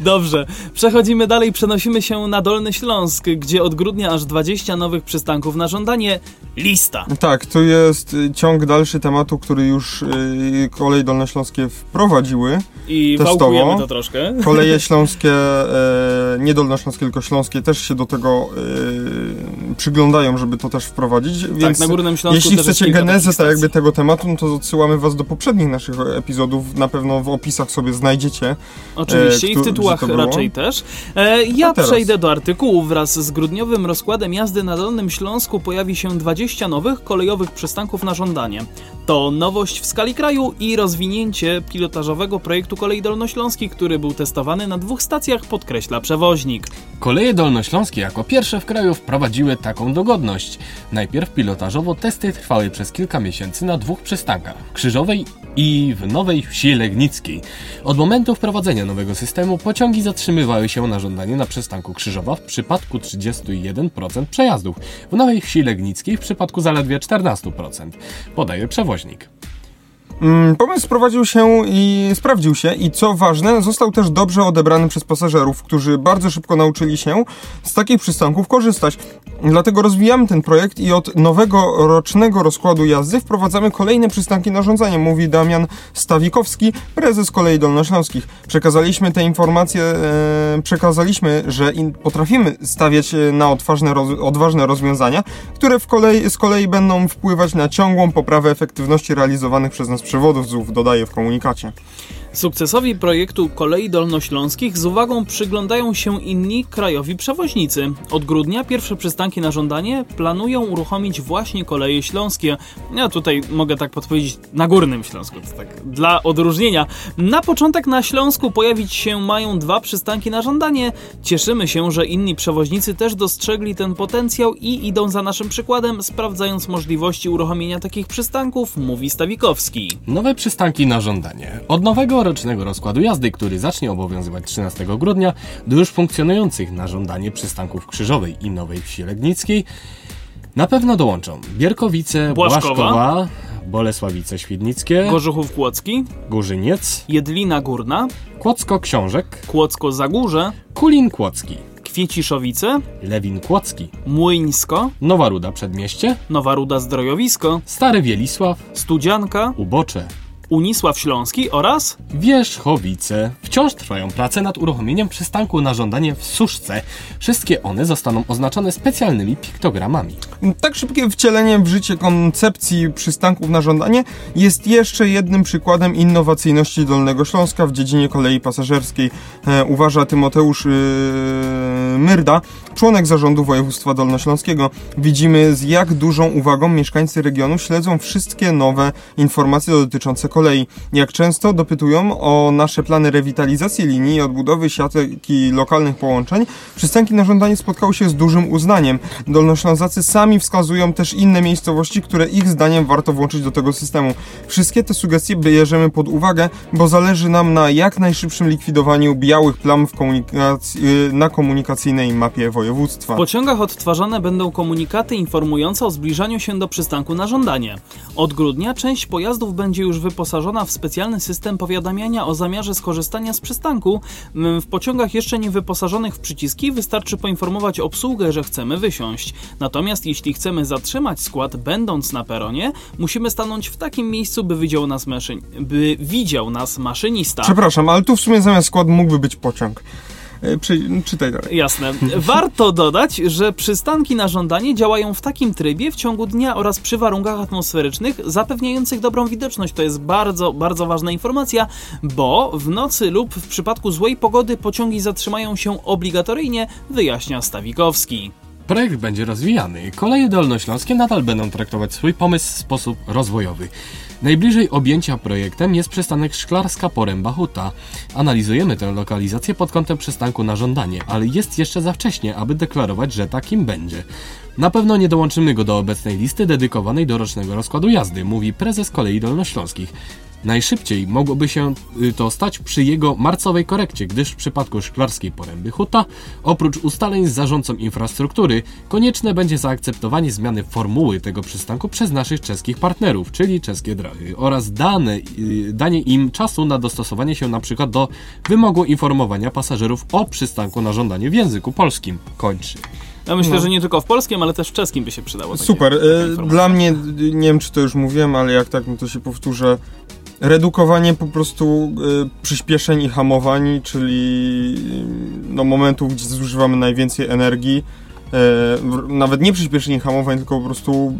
Dobrze, przechodzimy dalej, przenosimy się na Dolny Śląsk, gdzie od grudnia aż 20 nowych przystanków na żądanie. Lista. Tak, to jest ciąg dalszy tematu, który już y, kolej dolnośląskie wprowadziły. I Testowo. wałkujemy to troszkę. Koleje śląskie, e, nie dolnośląskie, tylko śląskie też się do tego e, przyglądają, żeby to też wprowadzić. Tak, Więc na Górnym Śląsku jeśli chcecie genezę tak jakby tego tematu, no to odsyłamy was do poprzednich naszych epizodów. Na pewno w opisach sobie znajdziecie. Oczywiście e, i w tytułach raczej też. E, ja przejdę do artykułu. Wraz z grudniowym rozkładem jazdy na Dolnym Śląsku pojawi się 20 nowych kolejowych przystanków na żądanie. To nowość w skali kraju i rozwinięcie pilotażowego projektu kolei dolnośląskich, który był testowany na dwóch stacjach, podkreśla przewoźnik. Koleje dolnośląskie jako pierwsze w kraju wprowadziły taką dogodność. Najpierw pilotażowo testy trwały przez kilka miesięcy na dwóch przystankach Krzyżowej i w Nowej Wsi Legnickiej. Od momentu wprowadzenia nowego systemu pociągi zatrzymywały się na żądanie na przystanku Krzyżowa w przypadku 31% przejazdów, w Nowej Wsi Legnickiej w przypadku zaledwie 14%, podaje przewoźnik. Mm, Pomysł sprowadził się i sprawdził się i co ważne, został też dobrze odebrany przez pasażerów, którzy bardzo szybko nauczyli się z takich przystanków korzystać. Dlatego rozwijamy ten projekt i od nowego rocznego rozkładu jazdy wprowadzamy kolejne przystanki narządzania, mówi Damian Stawikowski, prezes Kolei Dolnośląskich. Przekazaliśmy te informacje, e, przekazaliśmy, że in, potrafimy stawiać e, na odważne, roz, odważne rozwiązania, które kolei, z kolei będą wpływać na ciągłą poprawę efektywności realizowanych przez nas przewodów, dodaje w komunikacie. Sukcesowi projektu Kolei Dolnośląskich z uwagą przyglądają się inni krajowi przewoźnicy. Od grudnia pierwsze przystanki na żądanie planują uruchomić właśnie koleje śląskie. Ja tutaj mogę tak podpowiedzieć na Górnym Śląsku, tak dla odróżnienia. Na początek na Śląsku pojawić się mają dwa przystanki na żądanie. Cieszymy się, że inni przewoźnicy też dostrzegli ten potencjał i idą za naszym przykładem, sprawdzając możliwości uruchomienia takich przystanków, mówi Stawikowski. Nowe przystanki na żądanie. Od nowego rocznego rozkładu jazdy, który zacznie obowiązywać 13 grudnia, do już funkcjonujących na żądanie przystanków Krzyżowej i Nowej Wsi Legnickiej. Na pewno dołączą Bierkowice, Błaszkowa, Błaszkowa Bolesławice Świdnickie, Gorzechów Kłodzki, Górzyniec, Jedlina Górna, Kłodzko Książek, Kłodzko Zagórze, Kulin Kłodzki, Kwieciszowicę, Lewin Kłodzki, Młyńsko, Nowa Ruda Przedmieście, Nowa Ruda Zdrojowisko, Stary Wielisław, Studzianka, Ubocze, Unisław Śląski oraz Wierzchowice. Wciąż trwają prace nad uruchomieniem przystanku na żądanie w Suszce. Wszystkie one zostaną oznaczone specjalnymi piktogramami. Tak szybkie wcielenie w życie koncepcji przystanków na żądanie jest jeszcze jednym przykładem innowacyjności Dolnego Śląska w dziedzinie kolei pasażerskiej, e, uważa Tymoteusz e, Myrda, członek zarządu województwa dolnośląskiego. Widzimy z jak dużą uwagą mieszkańcy regionu śledzą wszystkie nowe informacje dotyczące kolei. Jak często dopytują o nasze plany rewitalizacji linii i odbudowy siatki lokalnych połączeń, przystanki na żądanie spotkały się z dużym uznaniem. Dolnoślązacy sami wskazują też inne miejscowości, które ich zdaniem warto włączyć do tego systemu. Wszystkie te sugestie bierzemy pod uwagę, bo zależy nam na jak najszybszym likwidowaniu białych plam w komunikacji, na komunikacyjnej mapie województwa. w pociągach odtwarzane będą komunikaty informujące o zbliżaniu się do przystanku na żądanie. Od grudnia część pojazdów będzie już wyposażona w specjalny system powiadamiania o zamiarze skorzystania z przystanku. Mm, W pociągach jeszcze nie wyposażonych w przyciski wystarczy poinformować obsługę, że chcemy wysiąść. Natomiast jeśli chcemy zatrzymać skład będąc na peronie, musimy stanąć w takim miejscu, by widział nas, maszyn- by widział nas maszynista. Przepraszam, ale tu w sumie zamiast skład mógłby być pociąg. E, Przy, czytaj dalej. Jasne. Warto dodać, że przystanki na żądanie działają w takim trybie w ciągu dnia oraz przy warunkach atmosferycznych zapewniających dobrą widoczność. To jest bardzo, bardzo ważna informacja, bo w nocy lub w przypadku złej pogody pociągi zatrzymają się obligatoryjnie, wyjaśnia Stawikowski. Projekt będzie rozwijany. Koleje dolnośląskie nadal będą traktować swój pomysł w sposób rozwojowy. Najbliżej objęcia projektem jest przystanek Szklarska Poręba Huta. Analizujemy tę lokalizację pod kątem przystanku na żądanie, ale jest jeszcze za wcześnie, aby deklarować, że takim będzie. Na pewno nie dołączymy go do obecnej listy dedykowanej do rocznego rozkładu jazdy, mówi prezes Kolei Dolnośląskich. Najszybciej mogłoby się y, to stać przy jego marcowej korekcie, gdyż w przypadku szklarskiej poręby Huta, oprócz ustaleń z zarządcą infrastruktury, konieczne będzie zaakceptowanie zmiany formuły tego przystanku przez naszych czeskich partnerów, czyli czeskie drachy, oraz dane, y, danie im czasu na dostosowanie się przykład do wymogu informowania pasażerów o przystanku na żądanie w języku polskim. Kończy. Ja myślę, No. że nie tylko w polskim, ale też w czeskim by się przydało. takie- Super. taka E, informacja. Dla mnie, nie wiem czy to już mówiłem, ale jak tak, no to się powtórzę. Redukowanie po prostu e, przyspieszeń i hamowań, czyli e, no, momentów, gdzie zużywamy najwięcej energii. Nawet nie przyspieszeń i hamowań, tylko po prostu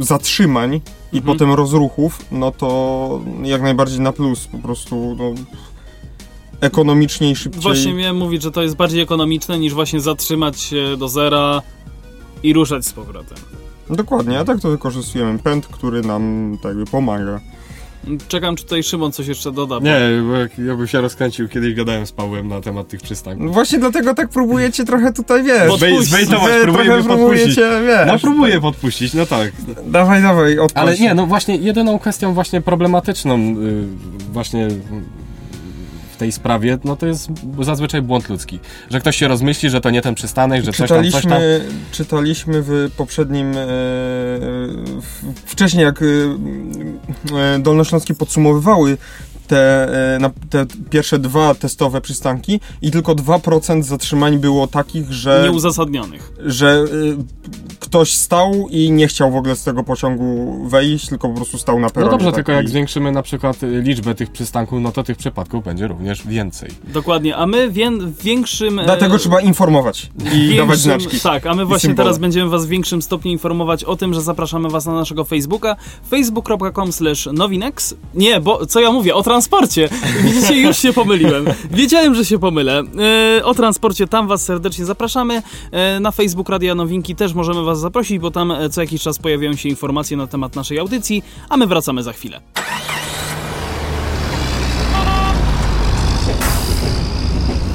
zatrzymań i Mhm. potem rozruchów, no to jak najbardziej na plus. Po prostu no, ekonomiczniej, szybciej. Właśnie miałem mówić, że to jest bardziej ekonomiczne niż właśnie zatrzymać się do zera i ruszać z powrotem. Dokładnie, a tak to wykorzystujemy pęd, który nam tak jakby pomaga. Czekam, czy tutaj Szymon coś jeszcze doda. bo- Nie, bo ja bym się rozkręcił, kiedyś gadałem z Pawłem na temat tych przystanków. No Właśnie dlatego tak próbujecie trochę tutaj, wiesz... Podpuścić. Zwejtować, Wy próbuję próbujecie, podpuścić. wiesz... No próbuję podpuścić, no tak. Dawaj, dawaj, odpal Ale nie, no właśnie jedyną kwestią właśnie problematyczną y, właśnie tej sprawie, no to jest zazwyczaj błąd ludzki. Że ktoś się rozmyśli, że to nie ten przystanek, że coś tam, coś tam. Czytaliśmy, w poprzednim, e, w, wcześniej jak e, e, dolnośląskie podsumowywały te, e, te pierwsze dwa testowe przystanki i tylko 2% zatrzymań było takich, że, Nieuzasadnionych. że y, ktoś stał i nie chciał w ogóle z tego pociągu wejść, tylko po prostu stał na No peronie. dobrze, tak, tylko i- jak zwiększymy na przykład y, liczbę tych przystanków, no to tych przypadków będzie również więcej. Dokładnie, a my wię, w większym... e, Dlatego trzeba informować i dawać znaczki. Tak, a my właśnie symbole. teraz będziemy was w większym stopniu informować o tym, że zapraszamy was na naszego Facebooka facebook.com nowinex Nie, bo co ja mówię? O transporcie. Widzicie, już się pomyliłem. Wiedziałem, że się pomylę. E, o transporcie, tam was serdecznie zapraszamy. E, na Facebook Radia Nowinki też możemy was zaprosić, bo tam e, co jakiś czas pojawiają się informacje na temat naszej audycji, a my wracamy za chwilę.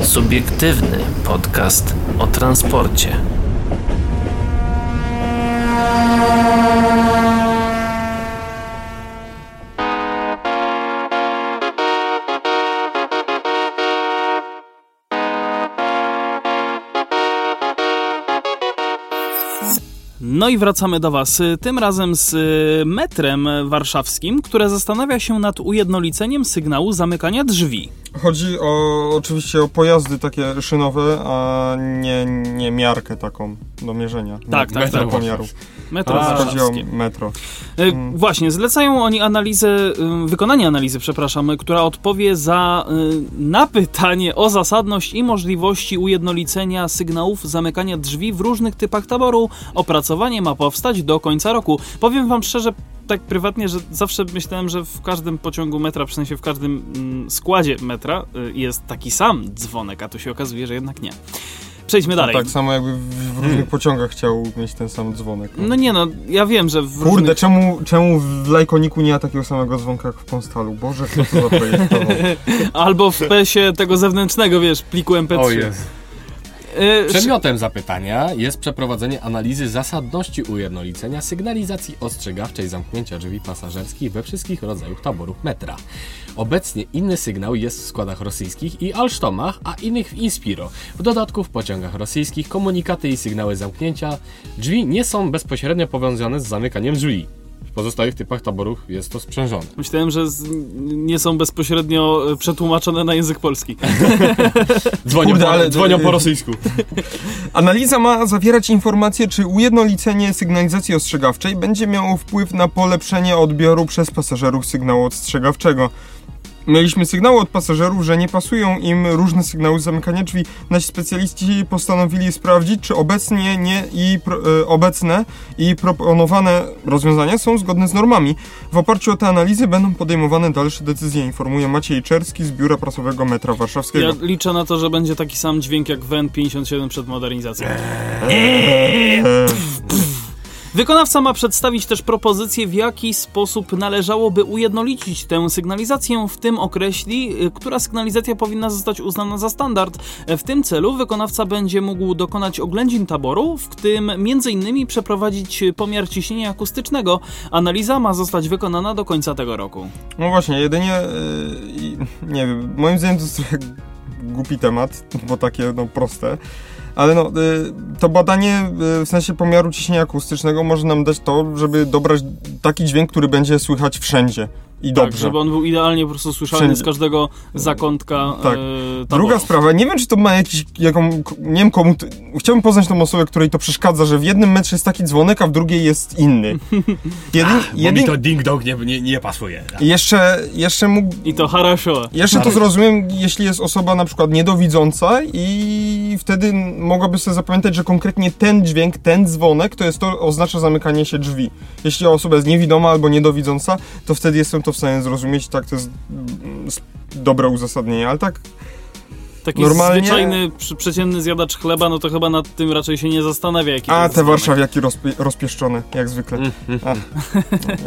Subiektywny podcast o transporcie. No i wracamy do Was. y, Tym razem z y, metrem warszawskim, które zastanawia się nad ujednoliceniem sygnału zamykania drzwi. Chodzi o, oczywiście o pojazdy takie szynowe, a nie, nie miarkę taką do mierzenia. Tak, nie, tak, tak. pomiaru. Metro A, Chodzi o warszawskie. metro. Y, Właśnie, zlecają oni analizę, y, wykonanie analizy, przepraszam, która odpowie za y, na pytanie o zasadność i możliwości ujednolicenia sygnałów zamykania drzwi w różnych typach taboru. Opracowanie ma powstać do końca roku. Powiem wam szczerze, tak prywatnie, że zawsze myślałem, że w każdym pociągu metra, w sensie w każdym mm, składzie metra y, jest taki sam dzwonek, a tu się okazuje, że jednak nie. Przejdźmy dalej. Tak samo jakby w, w różnych pociągach chciał mieć ten sam dzwonek. No nie no, ja wiem, że w Kurde, różnych... czemu, czemu w Lajkoniku nie ma takiego samego dzwonka jak w Konstalu? Boże, kto to zaprojektował? Albo w PES-ie tego zewnętrznego, wiesz, pliku MP3. Y, Przedmiotem zapytania jest przeprowadzenie analizy zasadności ujednolicenia sygnalizacji ostrzegawczej zamknięcia drzwi pasażerskich we wszystkich rodzajach taborów metra. Obecnie inny sygnał jest w składach rosyjskich i Alstomach, a innych w Inspiro. W dodatku w pociągach rosyjskich komunikaty i sygnały zamknięcia drzwi nie są bezpośrednio powiązane z zamykaniem drzwi. W pozostałych typach taborów jest to sprzężone. Myślałem, że z, nie są bezpośrednio e, przetłumaczone na język polski. Dzwonią, Kurde, po, ale- dzwonią po rosyjsku. Analiza ma zawierać informacje, czy ujednolicenie sygnalizacji ostrzegawczej będzie miało wpływ na polepszenie odbioru przez pasażerów sygnału ostrzegawczego. Mieliśmy sygnały od pasażerów, że nie pasują im różne sygnały zamykania drzwi. Nasi specjaliści postanowili sprawdzić, czy obecnie nie i pro, e, obecne i proponowane rozwiązania są zgodne z normami. W oparciu o te analizy będą podejmowane dalsze decyzje, informuje Maciej Czerski z Biura Prasowego Metra Warszawskiego. Ja liczę na to, że będzie taki sam dźwięk jak WEN 57 przed modernizacją. Eee, Wykonawca ma przedstawić też propozycję, w jaki sposób należałoby ujednolicić tę sygnalizację, w tym określi, y, która sygnalizacja powinna zostać uznana za standard. W tym celu wykonawca będzie mógł dokonać oględzin taboru, w tym m.in. przeprowadzić pomiar ciśnienia akustycznego. Analiza ma zostać wykonana do końca tego roku. No właśnie, jedynie i- nie wiem, moim zdaniem to jest trochę głupi temat, bo takie no proste. Ale no, y, to badanie y, w sensie pomiaru ciśnienia akustycznego może nam dać to, żeby dobrać taki dźwięk, który będzie słychać wszędzie i Tak, dobrze. żeby on był idealnie po prostu słyszalny Wszędzie. z każdego zakątka Tak. e. Druga sprawa, nie wiem czy to ma jakiś, jaką, nie wiem komu, to, chciałbym poznać tą osobę, której to przeszkadza, że w jednym metrze jest taki dzwonek, a w drugiej jest inny. Jedyn, jedyn, ding-dong nie, nie, nie pasuje. jeszcze, jeszcze mógł, I to harasho. Jeszcze to zrozumiem, jeśli jest osoba na przykład niedowidząca i wtedy mogłaby sobie zapamiętać, że konkretnie ten dźwięk, ten dzwonek, to jest to oznacza zamykanie się drzwi. Jeśli osoba jest niewidoma albo niedowidząca, to wtedy jestem to w stanie zrozumieć, tak, to jest mm, dobre uzasadnienie, ale tak Taki Normalnie- zwyczajny, przeciętny zjadacz chleba, no to chyba nad tym raczej się nie zastanawia, jaki A, te warszawiaki rozpie rozpieszczone, jak zwykle. A.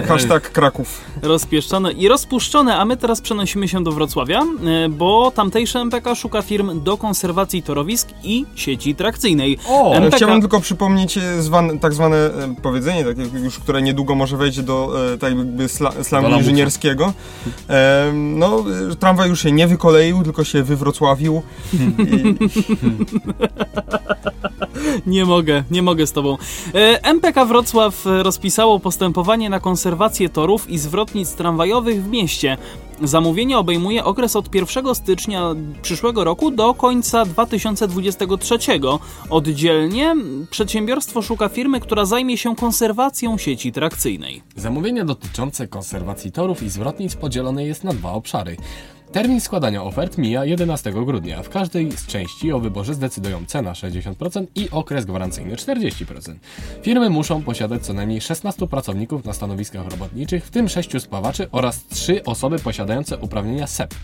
Hashtag Kraków. Rozpieszczone i rozpuszczone, a my teraz przenosimy się do Wrocławia, e, bo tamtejsze MPK szuka firm do konserwacji torowisk i sieci trakcyjnej. O, MPK Chciałbym tylko przypomnieć e, zwane, tak zwane e, powiedzenie, takie już, które niedługo może wejdzie do e, tak jakby sla, slamu inżynierskiego. E, no, e, tramwaj już się nie wykoleił, tylko się wywrocławił. Nie mogę, nie mogę z tobą. E, MPK Wrocław rozpisało postępowanie na konserwację torów i zwrotnic tramwajowych w mieście. Zamówienie obejmuje okres od 1 stycznia przyszłego roku do końca 2023. Oddzielnie przedsiębiorstwo szuka firmy, która zajmie się konserwacją sieci trakcyjnej. Zamówienie dotyczące konserwacji torów i zwrotnic podzielone jest na dwa obszary. Termin składania ofert mija 11 grudnia. W każdej z części o wyborze zdecydują cena 60% i okres gwarancyjny 40%. Firmy muszą posiadać co najmniej 16 pracowników na stanowiskach robotniczych, w tym 6 spawaczy oraz 3 osoby posiadające uprawnienia SEP.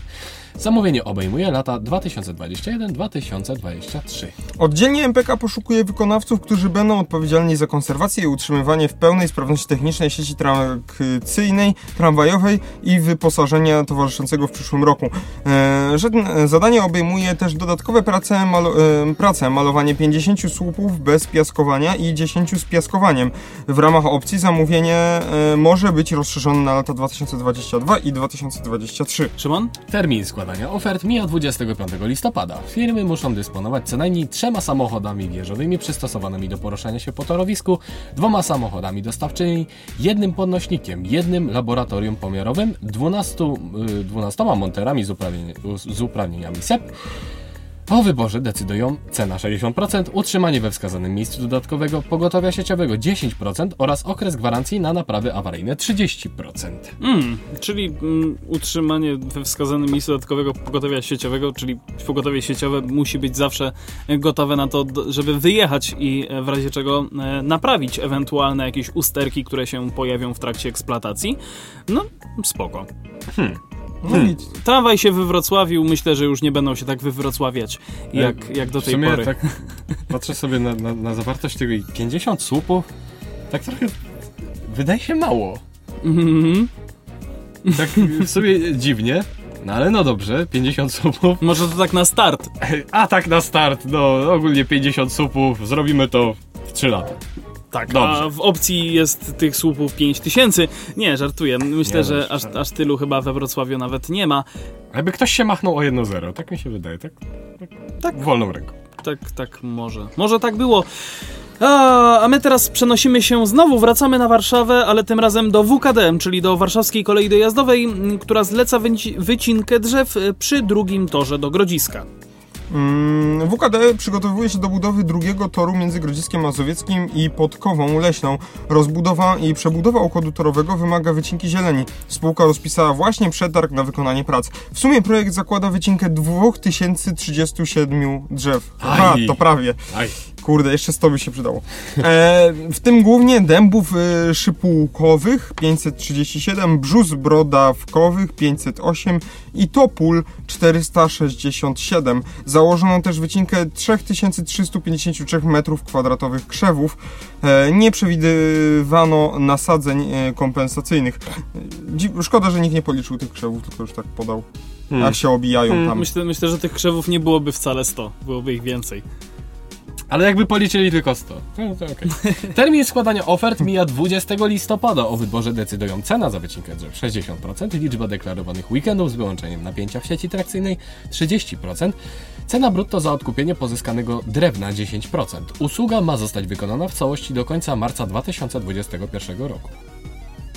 Zamówienie obejmuje lata 2021-2023. Oddzielnie MPK poszukuje wykonawców, którzy będą odpowiedzialni za konserwację i utrzymywanie w pełnej sprawności technicznej sieci trakcyjnej, tramwajowej i wyposażenia towarzyszącego w przyszłym roku. E, zadanie obejmuje też dodatkowe prace, malo, e, prace, malowanie 50 słupów bez piaskowania i 10 z piaskowaniem. W ramach opcji zamówienie e, może być rozszerzone na lata 2022 i 2023. Szymon? Termin składania ofert mija 25 listopada. Firmy muszą dysponować co najmniej trzema samochodami wieżowymi przystosowanymi do poruszania się po torowisku, dwoma samochodami dostawczymi, jednym podnośnikiem, jednym laboratorium pomiarowym, 12, 12 monterami z, uprawnień, z uprawnieniami SEP, o wyborze decydują cena 60%, utrzymanie we wskazanym miejscu dodatkowego pogotowia sieciowego 10% oraz okres gwarancji na naprawy awaryjne 30%. Mm, czyli mm, utrzymanie we wskazanym miejscu dodatkowego pogotowia sieciowego, czyli pogotowie sieciowe musi być zawsze gotowe na to, żeby wyjechać i w razie czego e, naprawić ewentualne jakieś usterki, które się pojawią w trakcie eksploatacji. No, spoko. Hmm. No hmm. Tramwaj się wywrocławił, myślę, że już nie będą się tak wywrocławiać jak, jak do tej pory. Tak patrzę sobie na, na, na zawartość tego 50 słupów, tak trochę wydaje się mało. Mm-hmm. Tak sobie dziwnie. No ale no dobrze, 50 słupów. Może to tak na start. A tak na start, no ogólnie 50 słupów, zrobimy to w 3 lata. Tak, Dobrze. a w opcji jest tych słupów 5000. Nie, żartuję. Myślę, nie, że aż, aż tylu chyba we Wrocławiu nawet nie ma. Jakby ktoś się machnął o 1-0, tak mi się wydaje, tak? Tak, tak. wolną ręką. Tak, tak, może. Może tak było. A, a my teraz przenosimy się znowu, wracamy na Warszawę, ale tym razem do WKD, czyli do Warszawskiej Kolei Dojazdowej, która zleca wycinkę drzew przy drugim torze do Grodziska. Mm, WKD przygotowuje się do budowy drugiego toru między Grodziskiem Mazowieckim i Podkową Leśną. Rozbudowa i przebudowa układu torowego wymaga wycinki zieleni. Spółka rozpisała właśnie przetarg na wykonanie prac. W sumie projekt zakłada wycinkę 2037 drzew. A, to prawie. Aj. Kurde, jeszcze 100 by się przydało. E, w tym głównie dębów y, szypułkowych 537, brzus brodawkowych 508 i topól 467. Założono też wycinkę 3353 m2 krzewów. E, nie przewidywano nasadzeń e, kompensacyjnych. Szkoda, że nikt nie policzył tych krzewów, tylko już tak podał. Hmm. Jak się obijają hmm, tam. Myślę, myślę, że tych krzewów nie byłoby wcale 100, byłoby ich więcej. Ale jakby policzyli tylko 100. No, to okay. Termin składania ofert mija 20 listopada. O wyborze decydują cena za wycinkę drzew 60%, liczba deklarowanych weekendów z wyłączeniem napięcia w sieci trakcyjnej 30%, cena brutto za odkupienie pozyskanego drewna 10%. Usługa ma zostać wykonana w całości do końca marca 2021 roku.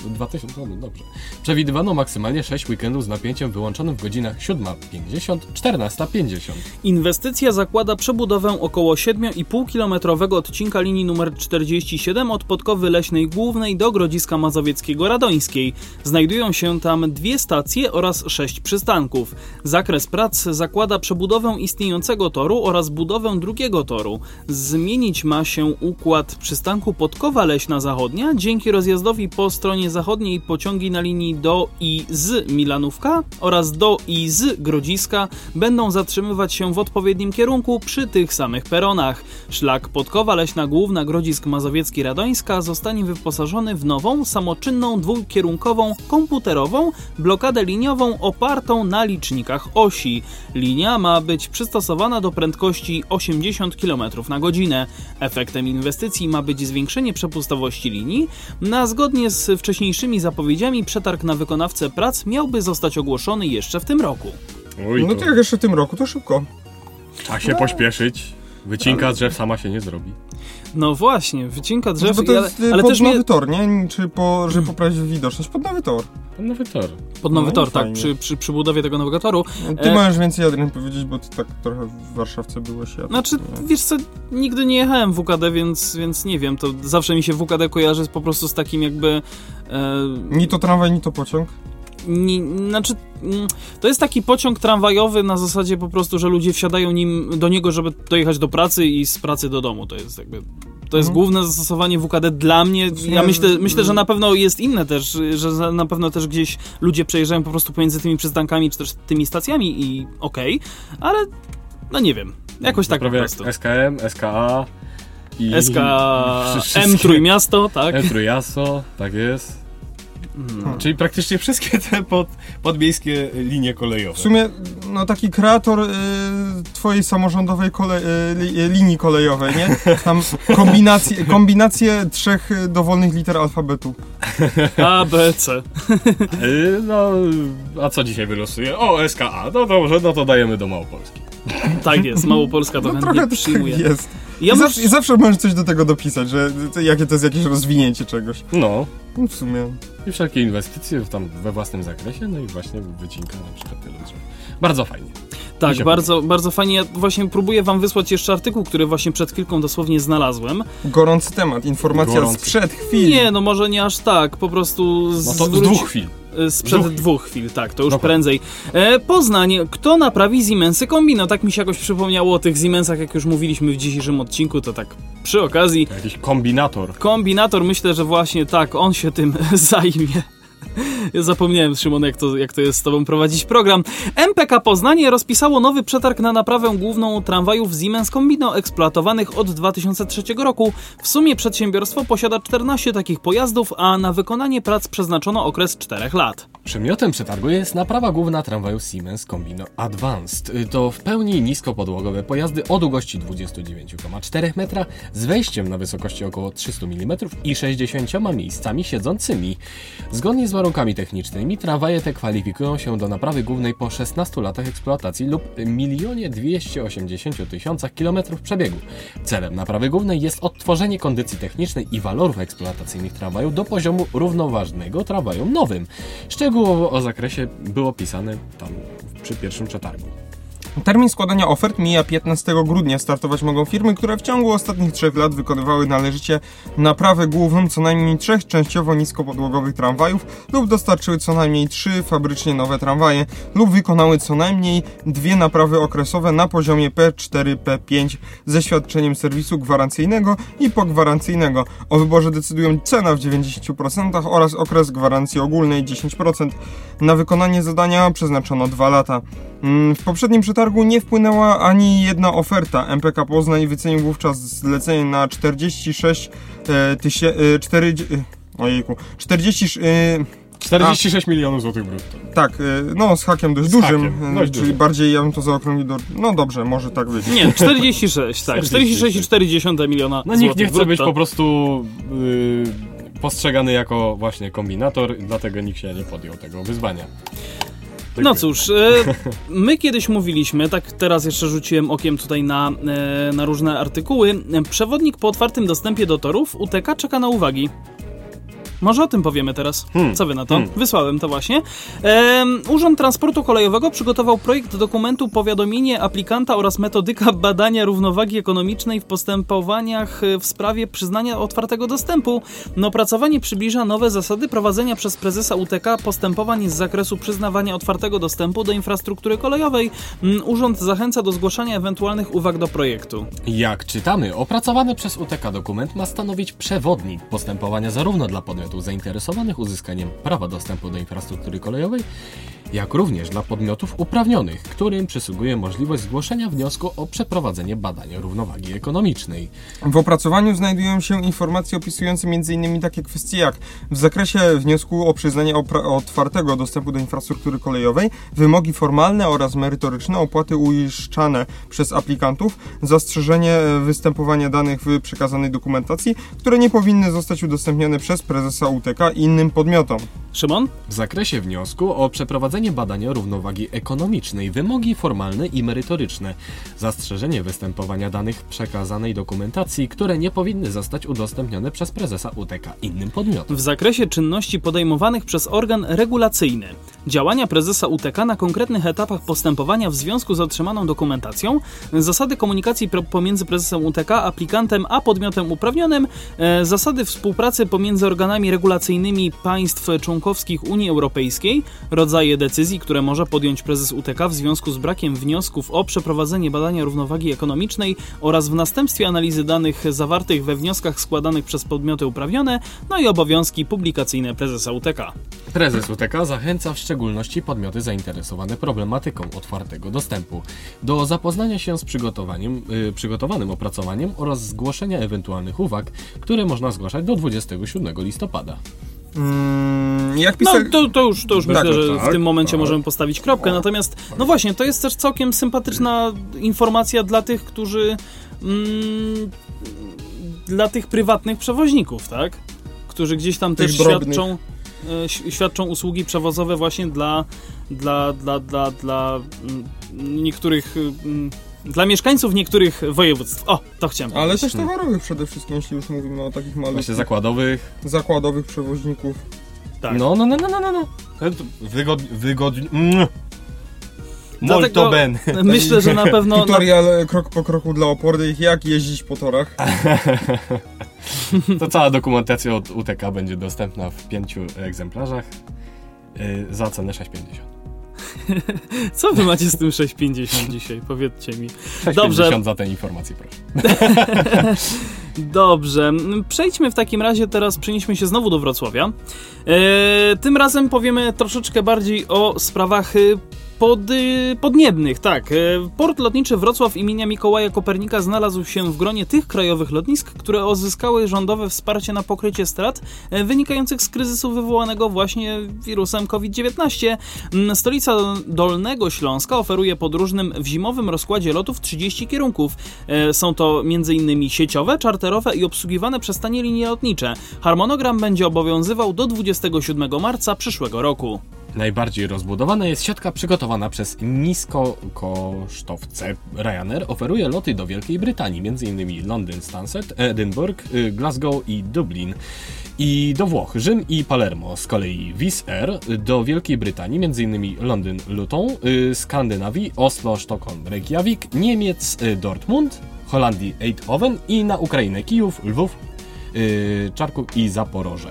2000, no dobrze. Przewidywano maksymalnie 6 weekendów z napięciem wyłączonym w godzinach 7.50, 14.50. Inwestycja zakłada przebudowę około 7,5-kilometrowego odcinka linii numer 47 od Podkowy Leśnej Głównej do Grodziska Mazowieckiego Radońskiej. Znajdują się tam dwie stacje oraz sześć przystanków. Zakres prac zakłada przebudowę istniejącego toru oraz budowę drugiego toru. Zmienić ma się układ przystanku Podkowa Leśna Zachodnia dzięki rozjazdowi po stronie zachodniej pociągi na linii do i z Milanówka oraz do i z Grodziska będą zatrzymywać się w odpowiednim kierunku przy tych samych peronach. Szlak Podkowa Leśna Główna Grodzisk Mazowiecki Radońska zostanie wyposażony w nową, samoczynną, dwukierunkową, komputerową blokadę liniową opartą na licznikach osi. Linia ma być przystosowana do prędkości 80 km na godzinę. Efektem inwestycji ma być zwiększenie przepustowości linii, na zgodnie z wcześniejszymi wcześniejszymi zapowiedziami przetarg na wykonawcę prac miałby zostać ogłoszony jeszcze w tym roku. Oj, no to jak jeszcze w tym roku, to szybko. Trzeba się no. pośpieszyć. Wycinka drzew sama się nie zrobi. No właśnie, wycinka drzew, Bo to jest ale, ale pod też nowy mnie, tor, nie? Czy po, żeby poprawić widoczność? Pod nowy tor. Nowy tor. pod nowy No i tor, tak, fajnie. przy, przy, przy budowie tego nowego toru. Ty E, możesz więcej, Adrian, powiedzieć, bo ty tak trochę w Warszawce byłeś. Ja Znaczy, nie. wiesz co, nigdy nie jechałem w WKD, więc, więc nie wiem, to zawsze mi się WKD kojarzy po prostu z takim jakby... E, Ni to tramwaj, ni to pociąg. nie, znaczy, mm, to jest taki pociąg tramwajowy na zasadzie po prostu, że ludzie wsiadają nim do niego, żeby dojechać do pracy i z pracy do domu. To jest jakby. To jest Mhm. główne zastosowanie WKD dla mnie. Ja myślę, myślę, że na pewno jest inne też, że na pewno też gdzieś ludzie przejeżdżają po prostu pomiędzy tymi przystankami czy też tymi stacjami i okej, ale no nie wiem. Jakoś tak po Prawie jak prostu. SKM, SKA i... SKM wszystkie- Trójmiasto, tak? M Trójmiasto, tak jest. No. Czyli praktycznie wszystkie te pod, podmiejskie linie kolejowe. W sumie, no taki kreator y, twojej samorządowej kole, y, y, linii kolejowej, nie? Tam kombinacje, kombinacje trzech dowolnych liter alfabetu. A, B, C. Y, No, a co dzisiaj wylosuje? O, SKA. No dobrze, no to dajemy do Małopolski. Tak jest, Małopolska to No chętnie trochę tak przyjmuje. jest. Ja I, zawsze, I zawsze możesz coś do tego dopisać, że to, jakie to jest jakieś rozwinięcie czegoś. No. No w sumie. I wszelkie inwestycje w tam we własnym zakresie, no i właśnie wycinka na przykład drzew. Bardzo fajnie. Tak, bardzo, bardzo fajnie. Ja właśnie próbuję wam wysłać jeszcze artykuł, który właśnie przed chwilką dosłownie znalazłem. Gorący temat, informacja Gorący. sprzed chwili. Nie, no może nie aż tak, po prostu z, No to z dwóch chwil. E, Sprzed dwóch dwóch. chwil, tak, to już Dokładnie. prędzej. E, Poznań, kto naprawi Siemensy Kombino? Tak mi się jakoś przypomniało o tych Siemensach, jak już mówiliśmy w dzisiejszym odcinku, to tak przy okazji. Jakiś kombinator. Kombinator, myślę, że właśnie tak, on się tym zajmie. Ja zapomniałem, Szymon, jak to, jak to jest z tobą prowadzić program. MPK Poznanie rozpisało nowy przetarg na naprawę główną tramwajów Siemens Combino eksploatowanych od 2003 roku. W sumie przedsiębiorstwo posiada 14 takich pojazdów, a na wykonanie prac przeznaczono okres 4 lat. Przedmiotem przetargu jest naprawa główna tramwaju Siemens Combino Advanced. To w pełni niskopodłogowe pojazdy o długości 29,4 metra z wejściem na wysokości około 300 mm i 60 miejscami siedzącymi. Zgodnie z warunkami technicznymi tramwaje te kwalifikują się do naprawy głównej po 16 latach eksploatacji lub 1 280 tysiącach kilometrów przebiegu. Celem naprawy głównej jest odtworzenie kondycji technicznej i walorów eksploatacyjnych tramwaju do poziomu równoważnego tramwajom nowym. Szczegółowo o zakresie było pisane tam przy pierwszym przetargu. Termin składania ofert mija 15 grudnia. Startować mogą firmy, które w ciągu ostatnich trzech lat wykonywały należycie naprawę główną co najmniej trzech częściowo niskopodłogowych tramwajów lub dostarczyły co najmniej trzy fabrycznie nowe tramwaje lub wykonały co najmniej dwie naprawy okresowe na poziomie P4, P5 ze świadczeniem serwisu gwarancyjnego i pogwarancyjnego. O wyborze decydują cena w 90% oraz okres gwarancji ogólnej 10%. Na wykonanie zadania przeznaczono dwa lata. Mm, W poprzednim przetargu nie wpłynęła ani jedna oferta. MPK Poznań wycenił wówczas zlecenie na 46 tysięcy... 4... Ojejku. 40... e, 46 milionów złotych brutto. tak, e, no z hakiem dość Z dużym, hakiem, e, dość czyli dużym. bardziej ja bym to zaokrąglił do... No dobrze, może tak być. Nie, 46, tak, 46,4 miliona No nikt nie złotych chce być brutto. po prostu yy, postrzegany jako właśnie kombinator, dlatego nikt się nie podjął tego wyzwania. No cóż, e, my kiedyś mówiliśmy, tak teraz jeszcze rzuciłem okiem tutaj na, e, na różne artykuły. Przewodnik po otwartym dostępie do torów UTK czeka na uwagi. Może o tym powiemy teraz. Hmm. Co wy na to? Hmm. Wysłałem to właśnie. Em, Urząd Transportu Kolejowego przygotował projekt dokumentu Powiadomienie aplikanta oraz metodyka badania równowagi ekonomicznej w postępowaniach e, w sprawie przyznania otwartego dostępu. No, opracowanie przybliża nowe zasady prowadzenia przez prezesa UTK postępowań z zakresu przyznawania otwartego dostępu do infrastruktury kolejowej. Mm, Urząd zachęca do zgłaszania ewentualnych uwag do projektu. Jak czytamy, opracowany przez UTK dokument ma stanowić przewodnik postępowania zarówno dla podmiotów zainteresowanych uzyskaniem prawa dostępu do infrastruktury kolejowej, jak również dla podmiotów uprawnionych, którym przysługuje możliwość zgłoszenia wniosku o przeprowadzenie badania równowagi ekonomicznej. W opracowaniu znajdują się informacje opisujące m.in. takie kwestie jak w zakresie wniosku o przyznanie otwartego dostępu do infrastruktury kolejowej, wymogi formalne oraz merytoryczne, opłaty uiszczane przez aplikantów, zastrzeżenie występowania danych w przekazanej dokumentacji, które nie powinny zostać udostępnione przez prezesa UTK innym podmiotom. Szymon? W zakresie wniosku o przeprowadzenie zgłoszenie badania równowagi ekonomicznej, wymogi formalne i merytoryczne, zastrzeżenie występowania danych przekazanej dokumentacji, które nie powinny zostać udostępnione przez prezesa UTK innym podmiotom. w zakresie czynności podejmowanych przez organ regulacyjny, działania prezesa UTK na konkretnych etapach postępowania w związku z otrzymaną dokumentacją, zasady komunikacji pomiędzy prezesem UTK, aplikantem a podmiotem uprawnionym, e, zasady współpracy pomiędzy organami regulacyjnymi państw członkowskich Unii Europejskiej, rodzaje decyzji, które może podjąć prezes UTK w związku z brakiem wniosków o przeprowadzenie badania równowagi ekonomicznej oraz w następstwie analizy danych zawartych we wnioskach składanych przez podmioty uprawnione, no i obowiązki publikacyjne prezesa UTK. Prezes UTK zachęca w szczególności podmioty zainteresowane problematyką otwartego dostępu do zapoznania się z przygotowaniem, y, przygotowanym opracowaniem oraz zgłoszenia ewentualnych uwag, które można zgłaszać do 27 listopada. Mm, jak No pisał... to, to już, to już Tak, myślę, że tak, w tym momencie tak. możemy postawić kropkę. Natomiast, no właśnie, to jest też całkiem sympatyczna informacja dla tych, którzy. Mm, dla tych prywatnych przewoźników, tak? Którzy gdzieś tam Tych też drobnych. świadczą, e, świadczą usługi przewozowe właśnie dla, dla, dla, dla, dla mm, niektórych. mm, Dla mieszkańców niektórych województw. O, to chciałem. Ale też towarowych przede wszystkim, jeśli już mówimy o takich Właśnie malutkich zakładowych. zakładowych przewoźników. Tak. No, no, no, no, no, no, no. Wygodnie. Wygodnie. Mm. Dlatego Molto ben. Myślę, że na pewno. Tutorial e, krok po kroku dla opornych, jak jeździć po torach. To cała dokumentacja od UTK będzie dostępna w pięciu egzemplarzach y, za cenę 6,50. co wy macie z tym 6,50 dzisiaj? Powiedzcie mi. 6,50 Dobrze. za tę informację, proszę. Dobrze, przejdźmy w takim razie teraz, przenieśmy się znowu do Wrocławia. E, tym razem powiemy troszeczkę bardziej o sprawach y, pod, y, podniebnych. Tak, e, port lotniczy Wrocław imienia Mikołaja Kopernika znalazł się w gronie tych krajowych lotnisk, które uzyskały rządowe wsparcie na pokrycie strat e, wynikających z kryzysu wywołanego właśnie wirusem COVID-19. Mm, Stolica Dolnego Śląska oferuje podróżnym w zimowym rozkładzie lotów 30 kierunków. E, Są to m.in. sieciowe, czarterowe i obsługiwane przez tanie linie lotnicze. Harmonogram będzie obowiązywał do 27 marca przyszłego roku. Najbardziej rozbudowana jest siatka przygotowana przez niskokosztowce. Ryanair oferuje loty do Wielkiej Brytanii, m.in. Londyn, Stansted, Edynburg, y, Glasgow i Dublin. I do Włoch, Rzym i Palermo. Z kolei Wizz Air do Wielkiej Brytanii, m.in. Londyn, Luton, y, Skandynawii, Oslo, Sztokholm, Reykjavik, Niemiec, y, Dortmund, Holandii, Eindhoven i na Ukrainę Kijów, Lwów, Czarków i Zaporoże.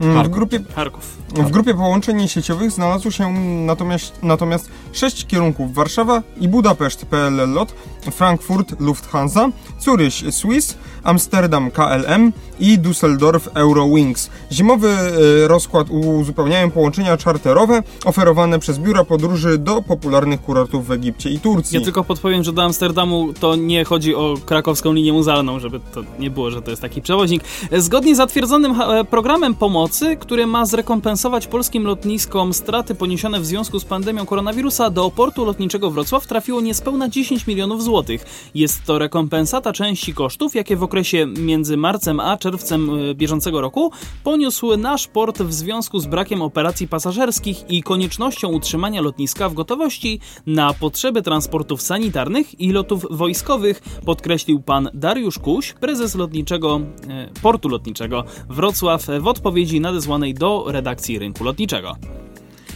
Mm, W Charków. grupie, Charków. W grupie połączeń sieciowych znalazło się natomiast, natomiast sześć kierunków. Warszawa i Budapeszt PLL LOT, Frankfurt Lufthansa, Zuryś Swiss, Amsterdam KLM i Düsseldorf Eurowings. Zimowy e, rozkład uzupełniają połączenia czarterowe oferowane przez biura podróży do popularnych kurortów w Egipcie i Turcji. Ja tylko podpowiem, że do Amsterdamu to nie chodzi o krakowską linię muzealną, żeby to nie było, że to jest taki przewoźnik. Zgodnie z zatwierdzonym ha- programem pomocy, który ma zrekompensować polskim lotniskom straty poniesione w związku z pandemią koronawirusa, do portu lotniczego Wrocław trafiło niespełna 10 milionów złotych. Jest to rekompensata części kosztów, jakie w okresie między marcem a czerwcem y, bieżącego roku poniósł nasz port w związku z brakiem operacji pasażerskich i koniecznością utrzymania lotniska w gotowości na potrzeby transportów sanitarnych i lotów wojskowych, podkreślił pan Dariusz Kuś, prezes lotniczego, e, portu lotniczego Wrocław w odpowiedzi nadesłanej do redakcji rynku lotniczego.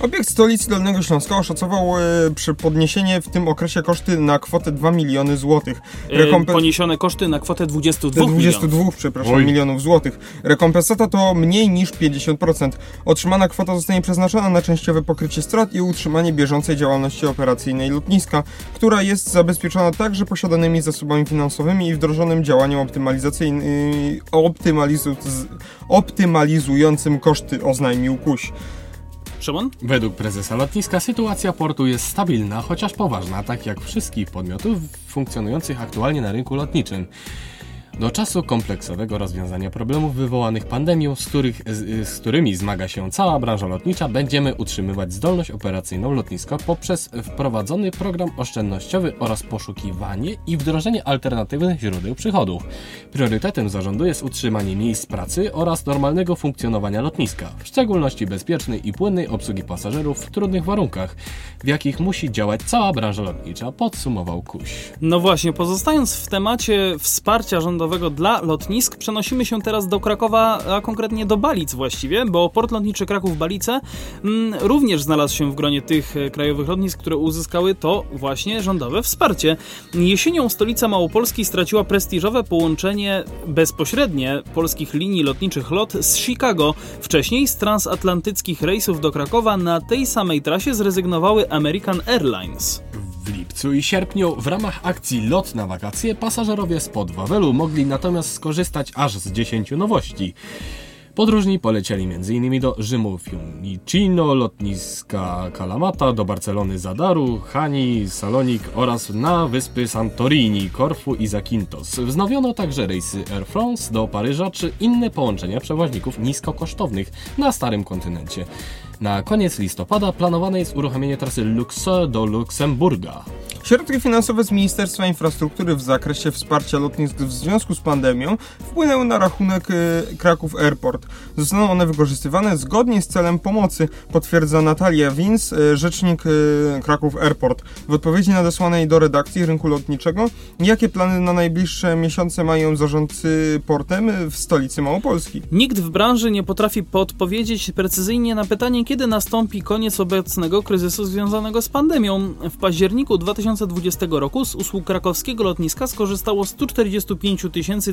Obiekt stolicy Dolnego Śląska oszacował e, przy podniesienie w tym okresie koszty na kwotę 2 miliony złotych. E, Rekompen- Poniesione koszty na kwotę 22 22, milionów. przepraszam, Oj. milionów złotych. Rekompensata to mniej niż 50%. Otrzymana kwota zostanie przeznaczona na częściowe pokrycie strat i utrzymanie bieżącej działalności operacyjnej lotniska, która jest zabezpieczona także posiadanymi zasobami finansowymi i wdrożonym działaniem optymalizacyjnym, optymalizu, optymalizującym koszty, oznajmił Kuś. Szymon? Według prezesa lotniska sytuacja portu jest stabilna, chociaż poważna, tak jak wszystkich podmiotów funkcjonujących aktualnie na rynku lotniczym. Do czasu kompleksowego rozwiązania problemów wywołanych pandemią, z, których, z, z którymi zmaga się cała branża lotnicza, będziemy utrzymywać zdolność operacyjną lotniska poprzez wprowadzony program oszczędnościowy oraz poszukiwanie i wdrożenie alternatywnych źródeł przychodów. Priorytetem zarządu jest utrzymanie miejsc pracy oraz normalnego funkcjonowania lotniska, w szczególności bezpiecznej i płynnej obsługi pasażerów w trudnych warunkach, w jakich musi działać cała branża lotnicza, podsumował Kuś. No właśnie, pozostając w temacie wsparcia rządowego dla lotnisk, przenosimy się teraz do Krakowa, a konkretnie do Balic właściwie, bo port lotniczy Kraków-Balice mm, również znalazł się w gronie tych e, krajowych lotnisk, które uzyskały to właśnie rządowe wsparcie. Jesienią stolica Małopolski straciła prestiżowe połączenie bezpośrednie polskich linii lotniczych LOT z Chicago. Wcześniej z transatlantyckich rejsów do Krakowa na tej samej trasie zrezygnowały American Airlines. W lipcu i sierpniu w ramach akcji Lot na wakacje pasażerowie spod Wawelu mogli natomiast skorzystać aż z 10 nowości. Podróżni polecieli m.in. do Rzymu Fiumicino, lotniska Kalamata, do Barcelony Zadaru, Hani, Salonik oraz na wyspy Santorini, Korfu i Zakynthos. Wznowiono także rejsy Air France do Paryża czy inne połączenia przewoźników niskokosztownych na starym kontynencie. Na koniec listopada planowane jest uruchomienie trasy Luxor do Luksemburga. Środki finansowe z Ministerstwa Infrastruktury w zakresie wsparcia lotnisk w związku z pandemią wpłynęły na rachunek y, Kraków Airport. Zostaną one wykorzystywane zgodnie z celem pomocy, potwierdza Natalia Wins, y, rzecznik y, Kraków Airport. W odpowiedzi nadesłanej do redakcji rynku lotniczego, jakie plany na najbliższe miesiące mają zarządcy portem w stolicy Małopolski? Nikt w branży nie potrafi podpowiedzieć precyzyjnie na pytanie, kiedy nastąpi koniec obecnego kryzysu związanego z pandemią. W październiku 2020 roku z usług krakowskiego lotniska skorzystało 145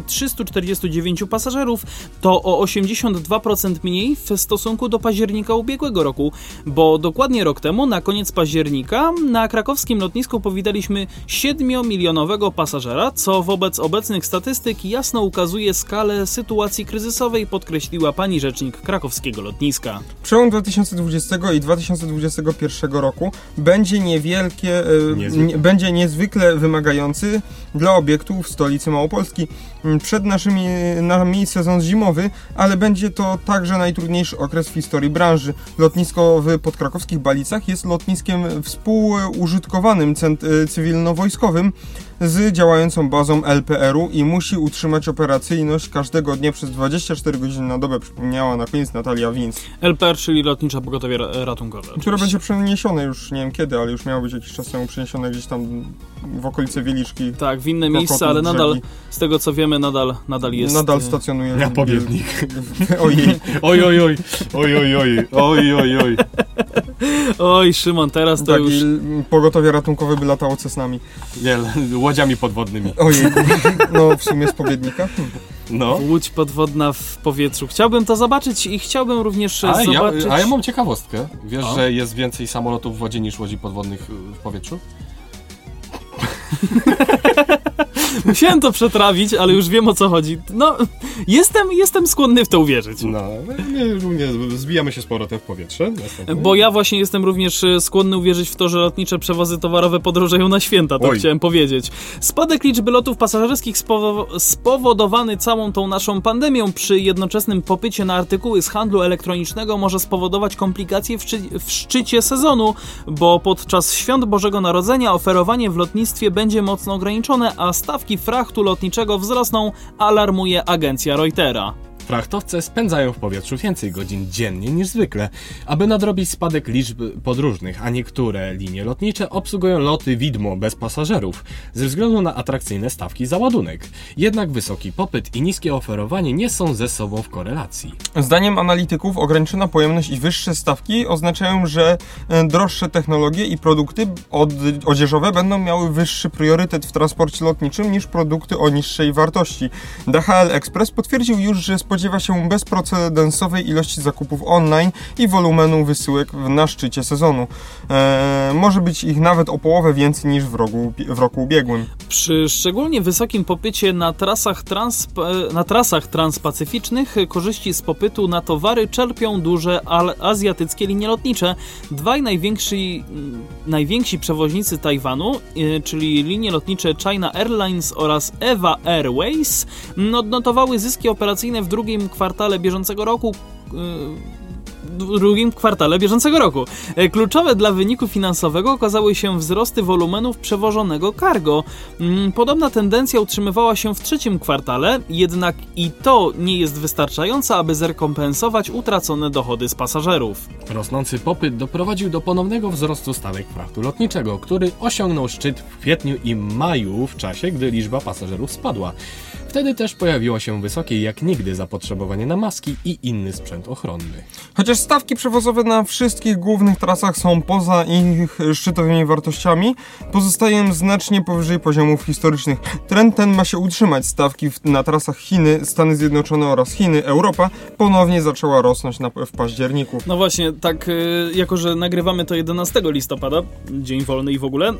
349 pasażerów. To o 82% mniej w stosunku do października ubiegłego roku, bo dokładnie rok temu, na koniec października, na krakowskim lotnisku powitaliśmy 7-milionowego pasażera, co wobec obecnych statystyk jasno ukazuje skalę sytuacji kryzysowej, podkreśliła pani rzecznik krakowskiego lotniska. Przełom 2020 i 2021 roku będzie niewielkie, e, Niezwykle. Będzie niezwykle wymagający dla obiektów stolicy Małopolski. Mm, Przed naszymi, nami sezon zimowy, ale będzie to także najtrudniejszy okres w historii branży. Lotnisko w podkrakowskich Balicach jest lotniskiem współużytkowanym e, cywilno-wojskowym z działającą bazą LPR-u i musi utrzymać operacyjność każdego dnia przez 24 godziny na dobę, przypomniała na koniec Natalia Wins. LPR, czyli Lotnicza Pogotowie Ra- Ratunkowe. Które będzie przeniesione już, nie wiem kiedy, ale już miało być jakiś czas temu przeniesione gdzieś tam w okolice Wieliczki. Tak, w inne miejsce, ale nadal, z tego co nadal, nadal jest... Nadal y, stacjonujemy. Ja powiernik. Oj, oj, oj. Oj, oj, oj. Oj, oj, oj. Oj, Szymon, teraz to tak, już... pogotowie ratunkowe by latało cesnami. Nie, łodziami podwodnymi. Ojej, no w sumie z powiednika. No. Łódź podwodna w powietrzu. Chciałbym to zobaczyć i chciałbym również a, zobaczyć... Ja, a ja mam ciekawostkę. Wiesz, a? że jest więcej samolotów w wodzie niż łodzi podwodnych y, w powietrzu? Musiałem to przetrawić, ale już wiem o co chodzi. No, jestem, jestem skłonny w to uwierzyć. No, również zbijamy się z powrotem w powietrze. Następnie. Bo ja właśnie jestem również e, skłonny uwierzyć w to, że lotnicze przewozy towarowe podróżują na święta, to Oj. chciałem powiedzieć. Spadek liczby lotów pasażerskich spowo- spowodowany całą tą naszą pandemią przy jednoczesnym popycie na artykuły z handlu elektronicznego może spowodować komplikacje w, w szczycie sezonu, bo podczas świąt Bożego Narodzenia oferowanie w lotnictwie będzie mocno ograniczone, a stawki frachtu lotniczego wzrosną, alarmuje agencja Reutera. Frachtowce spędzają w powietrzu więcej godzin dziennie niż zwykle, aby nadrobić spadek liczby podróżnych, a niektóre linie lotnicze obsługują loty widmo bez pasażerów ze względu na atrakcyjne stawki za ładunek. Jednak wysoki popyt i niskie oferowanie nie są ze sobą w korelacji. Zdaniem analityków ograniczona pojemność i wyższe stawki oznaczają, że e, droższe technologie i produkty od, odzieżowe będą miały wyższy priorytet w transporcie lotniczym niż produkty o niższej wartości. DHL Express potwierdził już, że z spodziewa się bezprecedensowej ilości zakupów online i wolumenu wysyłek na szczycie sezonu. E, może być ich nawet o połowę więcej niż w roku, w roku ubiegłym. Przy szczególnie wysokim popycie na trasach, trans, na trasach transpacyficznych korzyści z popytu na towary czerpią duże azjatyckie linie lotnicze. Dwaj najwięksi, mm, najwięksi przewoźnicy Tajwanu, y, czyli linie lotnicze China Airlines oraz Eva Airways, mm, odnotowały zyski operacyjne w drugim kwartale bieżącego roku. y, w drugim kwartale bieżącego roku. E, Kluczowe dla wyniku finansowego okazały się wzrosty wolumenów przewożonego cargo. Mm, Podobna tendencja utrzymywała się w trzecim kwartale, jednak i to nie jest wystarczające, aby zrekompensować utracone dochody z pasażerów. Rosnący popyt doprowadził do ponownego wzrostu stawek frachtu lotniczego, który osiągnął szczyt w kwietniu i maju w czasie, gdy liczba pasażerów spadła. Wtedy też pojawiło się wysokie jak nigdy zapotrzebowanie na maski i inny sprzęt ochronny. Chociaż stawki przewozowe na wszystkich głównych trasach są poza ich szczytowymi wartościami, pozostają znacznie powyżej poziomów historycznych. Trend ten ma się utrzymać. Stawki na trasach Chiny, Stany Zjednoczone oraz Chiny, Europa ponownie zaczęła rosnąć na, w październiku. No właśnie, tak, e, jako że nagrywamy to 11 listopada, dzień wolny i w ogóle, e,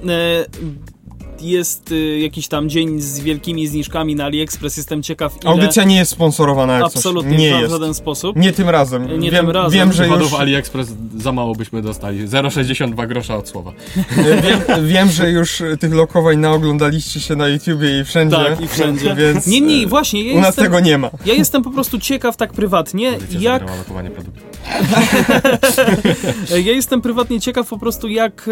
jest e, jakiś tam dzień z wielkimi zniżkami na AliExpress, jestem ciekaw ile... Audycja nie jest sponsorowana jak Absolutnie. Nie w jest. żaden sposób. Nie tym razem. Nie wiem, tym razem. Wiem, że już, AliExpress za mało byśmy dostali. 0,62 grosza od słowa. wiem, wiem, że już tych lokowań naoglądaliście się na YouTubie i wszędzie. Tak, i wszędzie. Więc Niemniej, e, właśnie, ja u nas jestem, tego nie ma. ja jestem po prostu ciekaw tak prywatnie, Audycja jak lokowanie produktu. Ja jestem prywatnie ciekaw po prostu, jak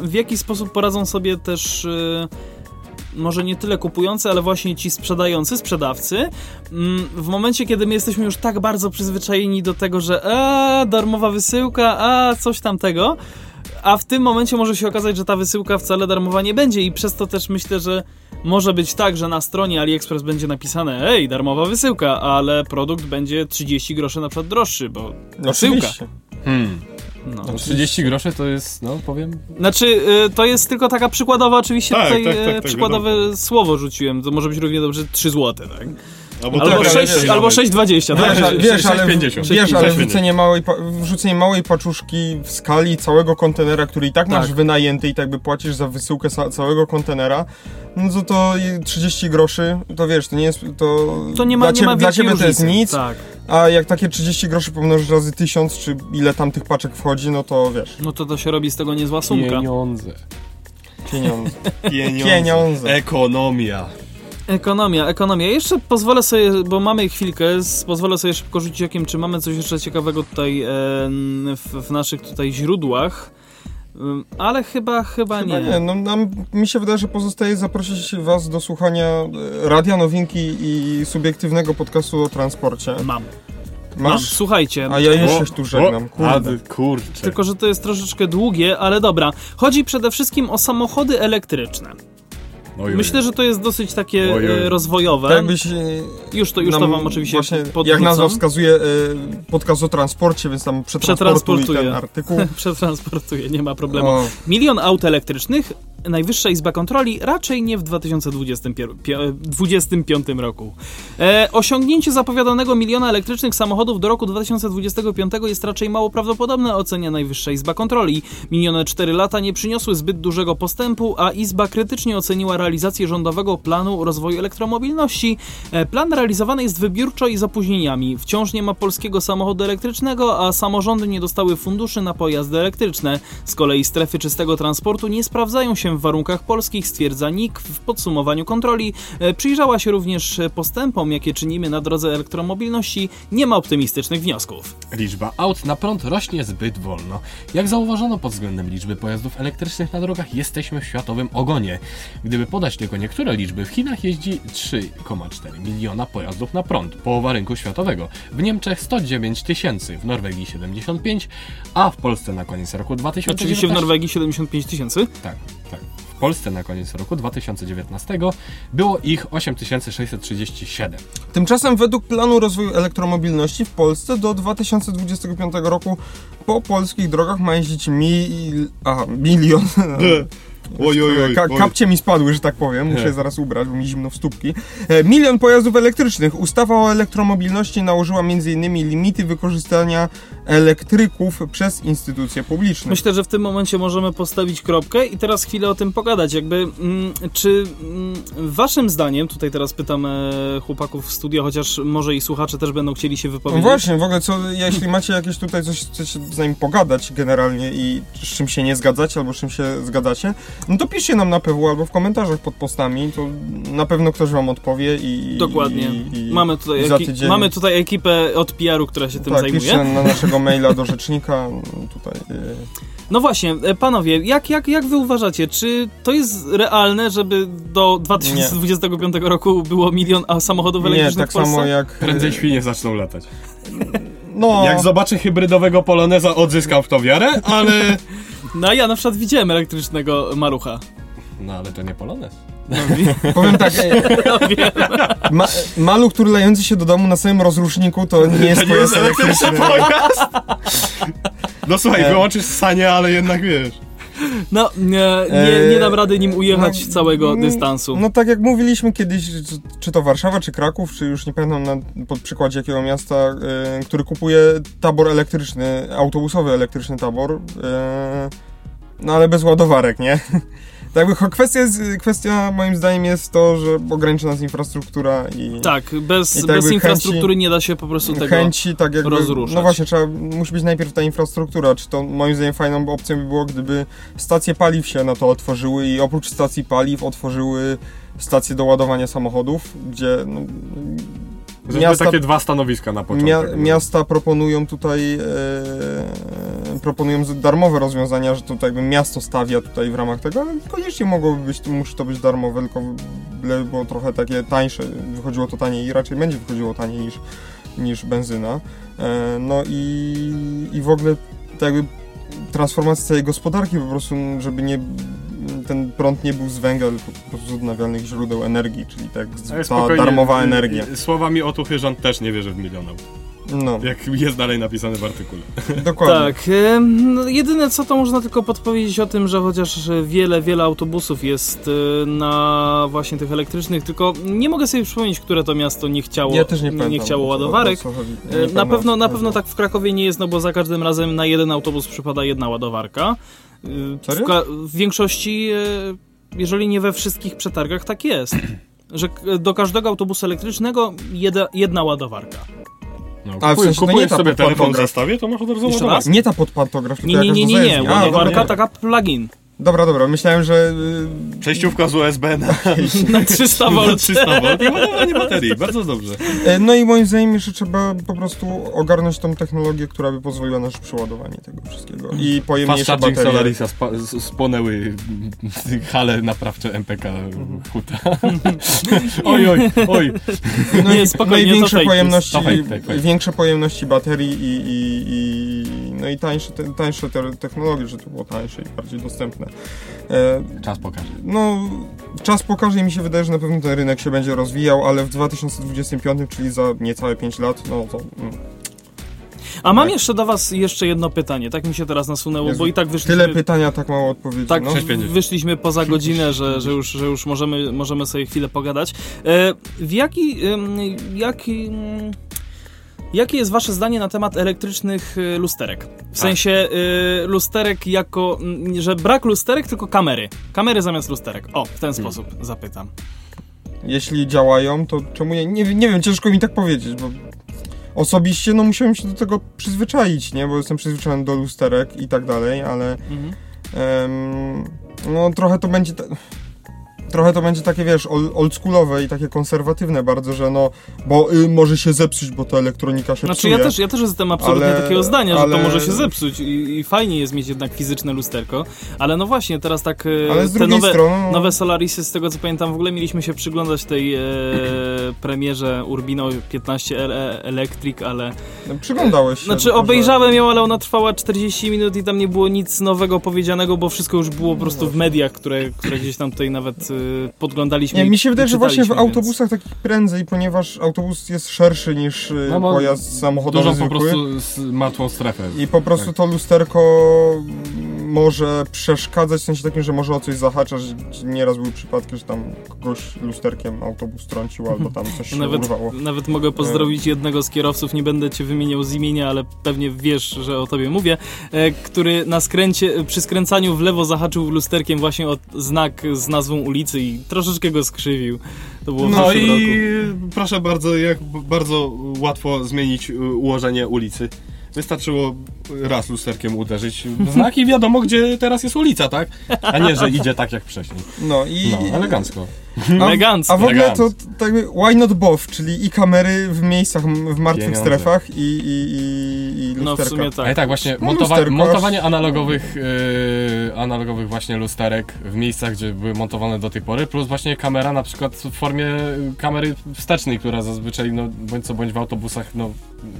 w jaki sposób poradzą sobie też. Y, Może nie tyle kupujący, ale właśnie ci sprzedający, sprzedawcy. ym, W momencie, kiedy my jesteśmy już tak bardzo przyzwyczajeni do tego, że a, darmowa wysyłka, a coś tamtego. A w tym momencie może się okazać, że ta wysyłka wcale darmowa nie będzie, i przez to też myślę, że może być tak, że na stronie AliExpress będzie napisane: Ej, darmowa wysyłka, ale produkt będzie 30 groszy na przykład droższy, bo wysyłka. Oczywiście. Hmm. No. No, 30 groszy to jest, no powiem, Znaczy, y, to jest tylko taka przykładowa, oczywiście Tak, tutaj tak, tak, e, tak, przykładowe słowo rzuciłem, to może być równie dobrze 3 zł, tak? Albo, Albo ale 6, wiesz, albo 6,20, tak? Wiesz, a- wiesz, ale, 6,50. wiesz, ale 6,50. wrzucenie małej, wrzucenie małej paczuszki w skali całego kontenera, który i tak, masz Tak. wynajęty i tak by płacisz za wysyłkę całego kontenera, no to to i 30 groszy, to wiesz, to nie jest, to, To nie ma, dla, nie ciebie, ma dla ciebie to jest nic, Tak. a jak takie 30 groszy pomnożysz razy 1000, czy ile tam tych paczek wchodzi, no to wiesz, No to to się robi z tego niezła sumka. pieniądze. pieniądze. pieniądze. Pieniądze. Ekonomia. Ekonomia, ekonomia. Jeszcze pozwolę sobie, bo mamy chwilkę, pozwolę sobie szybko rzucić okiem, czy mamy coś jeszcze ciekawego tutaj e, w, w naszych tutaj źródłach. Ale chyba, chyba, Chyba nie. nie, no nam, mi się wydaje, że pozostaje zaprosić was do słuchania e, Radia Nowinki i subiektywnego podcastu o transporcie. Mam. Mam. Masz? Słuchajcie. A ja się tu żegnam, o, kurde. a, kurczę. Tylko, że to jest troszeczkę długie, ale dobra. Chodzi przede wszystkim o samochody elektryczne. Oj, oj, Myślę, że to jest dosyć takie Oj, oj. e, rozwojowe. Tak jakbyś... e, Już to, już to wam oczywiście właśnie. Jak nazwa wskazuje, e, podcast o transporcie, więc tam przetransportuj Przetransportuję. ten artykuł. Przetransportuję, nie ma problemu. O, Milion aut elektrycznych, Najwyższa Izba Kontroli raczej nie w 2025 roku. E, osiągnięcie zapowiadanego miliona elektrycznych samochodów do roku 2025 jest raczej mało prawdopodobne, ocenia Najwyższa Izba Kontroli. Minione 4 lata nie przyniosły zbyt dużego postępu, a Izba krytycznie oceniła realizację rządowego planu rozwoju elektromobilności. E, plan realizowany jest wybiórczo i z opóźnieniami. Wciąż nie ma polskiego samochodu elektrycznego, a samorządy nie dostały funduszy na pojazdy elektryczne. Z kolei strefy czystego transportu nie sprawdzają się w warunkach polskich, stwierdza NIK w podsumowaniu kontroli. E, Przyjrzała się również postępom, jakie czynimy na drodze elektromobilności. Nie ma optymistycznych wniosków. Liczba aut na prąd rośnie zbyt wolno. Jak zauważono pod względem liczby pojazdów elektrycznych na drogach, jesteśmy w światowym ogonie. Gdyby podać tylko niektóre liczby, w Chinach jeździ 3,4 miliona pojazdów na prąd, połowa rynku światowego. W Niemczech 109 tysięcy, w Norwegii 75, a w Polsce na koniec roku 2019... Oczywiście w Norwegii 75 tysięcy. Tak, tak. W Polsce na koniec roku 2019 było ich 8637. Tymczasem według planu rozwoju elektromobilności w Polsce do 2025 roku po polskich drogach ma jeździć mil... Aha, milion... Oj, oj, oj, Ka- oj. kapcie mi spadły, że tak powiem. Muszę je zaraz ubrać, bo mi zimno w stópki. E, milion pojazdów elektrycznych. Ustawa o elektromobilności nałożyła m.in. limity wykorzystania elektryków przez instytucje publiczne. Myślę, że w tym momencie możemy postawić kropkę i teraz chwilę o tym pogadać. Jakby, mm, czy mm, waszym zdaniem, tutaj teraz pytam e, chłopaków w studio, chociaż może i słuchacze też będą chcieli się No wypowiedzieć. właśnie, w ogóle co, jeśli macie jakieś tutaj coś, chcecie z nami pogadać generalnie i z czym się nie zgadzacie albo z czym się zgadzacie, no to piszcie nam na PW albo w komentarzach pod postami, to na pewno ktoś wam odpowie i... Dokładnie. I, i, mamy, tutaj tydzień- mamy tutaj ekipę od PR-u, która się tym tak, zajmuje. piszcie na naszego maila do rzecznika, tutaj... y, No właśnie, e, panowie, jak, jak, jak wy uważacie, czy to jest realne, żeby do 2025 roku było milion a samochodów Nie, elektrycznych tak w Polsce? samo jak... Prędzej świnie zaczną latać. No, Jak zobaczę hybrydowego poloneza, odzyskam w to wiarę, ale... No ja na przykład widziałem elektrycznego malucha. No ale to nie polonez. No, wi- powiem tak, no wiem. ma, maluch, który lejący się do domu na samym rozruszniku, to nie jest pojazd elektryczny. pojazd! No słuchaj, E. wyłączysz sanie, ale jednak wiesz. No, nie, nie, nie dam rady nim ujechać no, całego no, dystansu. No tak jak mówiliśmy kiedyś, czy, czy to Warszawa, czy Kraków, czy już nie pamiętam na, pod przykładzie jakiego miasta, e, który kupuje tabor elektryczny, autobusowy elektryczny tabor, e, no ale bez ładowarek, nie? Tak jakby kwestia, jest, kwestia moim zdaniem jest to, że ogranicza nas infrastruktura i Tak, bez, I tak bez infrastruktury chęci- nie da się po prostu tego... chęci, tak jakby, rozruszać. no właśnie, trzeba, musi być najpierw ta infrastruktura, czy to moim zdaniem fajną opcją by było, gdyby stacje paliw się na to otworzyły i oprócz stacji paliw otworzyły stacje do ładowania samochodów, gdzie no, miasta, takie dwa stanowiska na początek. mia, miasta proponują tutaj e, proponują darmowe rozwiązania, że to tak jakby miasto stawia tutaj w ramach tego, ale koniecznie mogłoby być, to musi to być darmowe, tylko byle było trochę takie tańsze, wychodziło to taniej i raczej będzie wychodziło taniej niż, niż benzyna. E, no i, i w ogóle tak jakby transformacja całej gospodarki po prostu, żeby nie ten prąd nie był z węgla, tylko po prostu z odnawialnych źródeł energii, czyli tak spokojnie, darmowa energia. Słowami otuchy rząd też nie wierzy w milion aut. No, Jak jest dalej napisane w artykule. dokładnie. Tak, no, jedyne co to można tylko podpowiedzieć o tym, że chociaż wiele, wiele autobusów jest e, na właśnie tych elektrycznych, tylko nie mogę sobie przypomnieć, które to miasto nie chciało, Ja też nie pamiętam. chciało o co- ładowarek. chodzi. Nie E, Na pewno, na pewno tak w Krakowie nie jest, no bo za każdym razem na jeden autobus przypada jedna ładowarka. E, W, Serio? ka- w większości, e, jeżeli nie we wszystkich przetargach, tak jest. Że do każdego autobusu elektrycznego jedna ładowarka. No, A, w kupuj, sensie to nie kupujesz ta sobie telefon w zestawie, to masz od razu Jeszcze ładowarkę. raz? Nie ta pod pantograf, tylko Nie, nie, nie, nie, nie. A, Ładowarka taka plug-in. Dobra, dobra, myślałem, że... y, Przejściówka z USB na, Na 300 na V. 300 V i ładowanie baterii. Bardzo dobrze. y, No i moim zdaniem jeszcze trzeba po prostu ogarnąć tą technologię, która by pozwoliła na szybsze ładowanie tego wszystkiego. I Fast pojemniejsze charging baterie. Solarisa spa, spłonęły hale naprawcze MPK Huta. oj, oj, oj. No Nie, i spokojnie, to największe fake pojemności, jest. To fake, fake, fake. większe pojemności baterii i, i, i no i tańsze, te, tańsze te technologie, że to było tańsze i bardziej dostępne. E, Czas pokaże. No, czas pokaże i mi się wydaje, że na pewno ten rynek się będzie rozwijał, ale w 2025, czyli za niecałe 5 lat, no to mm, A mam Tak. jeszcze do was jeszcze jedno pytanie, tak mi się teraz nasunęło, Jezu, bo i tak wyszliśmy... tyle pytania, tak mało odpowiedzi. Tak, no. 6,50. wyszliśmy poza godzinę, że, że, już, że już możemy, możemy sobie chwilę pogadać. E, w jaki, jaki, mm, jakie jest wasze zdanie na temat elektrycznych e, lusterek? W sensie e, lusterek jako, mm, że brak lusterek, tylko kamery. Kamery zamiast lusterek. O, w ten sposób zapytam. Jeśli działają, to czemu nie? Nie, nie wiem, ciężko mi tak powiedzieć, bo osobiście no musiałem się do tego przyzwyczaić, nie? Bo jestem przyzwyczajony do lusterek i tak dalej, ale Mhm. no trochę to będzie... ta- Trochę to będzie takie, wiesz, ol- oldschoolowe i takie konserwatywne bardzo, że no, bo y, może się zepsuć, bo ta elektronika się Znaczy psuje. ja też, ja też jestem absolutnie Ale- takiego zdania, że ale- to może się zepsuć i, i fajnie jest mieć jednak fizyczne lusterko, ale no właśnie, teraz tak e, Ale z te nowe, strony... no, nowe Solarisy, z tego co pamiętam, w ogóle mieliśmy się przyglądać tej e, premierze Urbino 15 LE Electric, ale... Przyglądałeś się. Znaczy że- obejrzałem ją, ale ona trwała 40 minut i tam nie było nic nowego powiedzianego, bo wszystko już było po prostu w mediach, które, które gdzieś tam tutaj nawet e, podglądaliśmy Nie, i- mi się wydaje, że właśnie w więc- autobusach takich prędzej, ponieważ autobus jest szerszy niż y, No pojazd samochodowy Dużą po zwykły. prostu s- martwą strefę. I po prostu Tak. to lusterko może przeszkadzać w sensie takim, że może o coś zahaczać. Nieraz były przypadki, że tam kogoś lusterkiem autobus trącił albo tam coś się Nawet, urwało. nawet mogę pozdrowić jednego z kierowców, nie będę cię wymieniał z imienia, ale pewnie wiesz, że o tobie mówię, e, który na skręcie, przy skręcaniu w lewo zahaczył lusterkiem właśnie o znak z nazwą ulicy i troszeczkę go skrzywił. To było No i roku. proszę bardzo, jak bardzo łatwo zmienić y, ułożenie ulicy. Wystarczyło raz lusterkiem uderzyć w znak i wiadomo, gdzie teraz jest ulica, tak? A nie, że idzie tak jak wcześniej. No i... No, elegancko. A, Elegancko. a w ogóle to tak why not both, czyli i kamery w miejscach, w martwych Pieniądze. strefach i, i, i, i lusterka. No w sumie tak. Ale tak, właśnie No, montowa- lusterko. montowanie analogowych, yy, analogowych właśnie lusterek w miejscach, gdzie były montowane do tej pory, plus właśnie kamera na przykład w formie kamery wstecznej, która zazwyczaj, no, bądź co bądź w autobusach, no,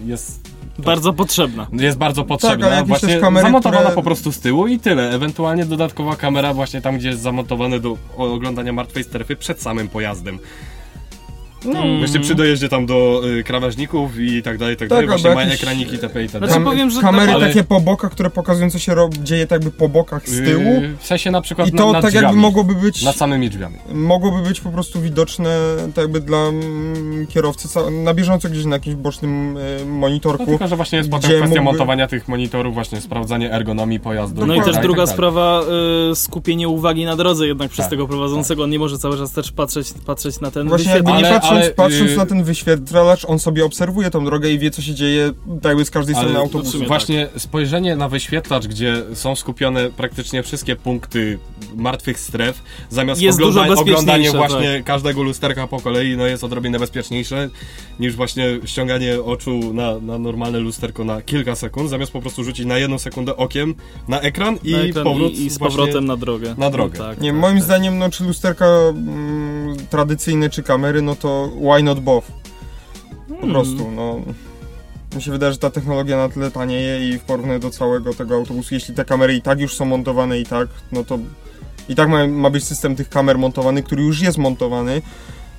jest Bardzo potrzebna. jest bardzo ale potrzebna. jakieś właśnie kamery, zamontowana które- po prostu z tyłu i tyle. Ewentualnie dodatkowa kamera właśnie tam, gdzie jest zamontowane do oglądania martwej strefy przed samym pojazdem. No, Mm. właśnie przy dojeździe tam do y, krawężników i tak dalej, i tak, Tak, dalej. Właśnie mają jakieś- ekraniki TP i tak Znaczy, dalej. powiem, że kamery ale- takie po bokach, które pokazują co się rob, dzieje tak jakby po bokach z tyłu. Yy, w sensie na przykład I to na, tak jakby drzwiami, mogłoby być Nad samymi drzwiami. mogłoby być po prostu widoczne tak jakby dla mm, kierowcy ca- na bieżąco gdzieś na jakimś bocznym No monitorku. tylko, że właśnie jest potem Gdzie kwestia mógłby- montowania tych monitorów, właśnie sprawdzanie ergonomii pojazdu. No i tak też druga tak sprawa, y, skupienie uwagi na drodze jednak przez Tak, tego prowadzącego. On nie może cały czas też patrzeć, patrzeć na ten Właśnie jakby Ale- patrząc, ale, patrząc yy, na ten wyświetlacz, on sobie obserwuje tą drogę i wie co się dzieje tak jakby z każdej strony autobusu. Właśnie spojrzenie na wyświetlacz, gdzie są skupione praktycznie wszystkie punkty martwych stref, zamiast Jest dużo ogląda- oglądanie tak. właśnie każdego lusterka po kolei, no jest odrobinę bezpieczniejsze niż właśnie ściąganie oczu na, na normalne lusterko na kilka sekund, zamiast po prostu rzucić na jedną sekundę okiem na ekran i na ekran powrót i, i z powrotem na drogę. na drogę. No, tak, Nie, tak, moim tak. zdaniem, no czy lusterka mm, tradycyjne, czy kamery, no to why not both? Po Hmm. prostu, no. Mi się wydaje, że ta technologia na tyle tanieje i w porównaniu do całego tego autobusu, jeśli te kamery i tak już są montowane i tak, no to i tak ma, ma być system tych kamer montowany, który już jest montowany,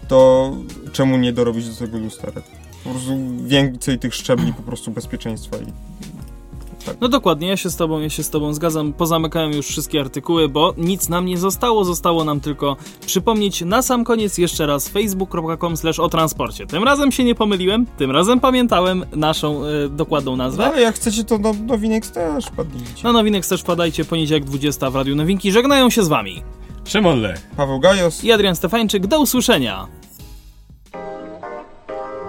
to czemu nie dorobić do tego lusterek? Po prostu więcej tych szczebli po prostu bezpieczeństwa i No dokładnie, ja się z tobą, ja się z tobą zgadzam. Pozamykałem już wszystkie artykuły, bo nic nam nie zostało. Zostało nam tylko przypomnieć na sam koniec jeszcze raz facebook.com o transporcie. Tym razem się nie pomyliłem, tym razem pamiętałem naszą e, dokładną No, nazwę. ale jak chcecie, to do nowinek też padnijcie. Na nowinek też wpadajcie, poniedziałek 20 w Radiu Nowinki. Żegnają się z wami. Szymon Lech. Paweł Gajos. I Adrian Stefańczyk, do usłyszenia.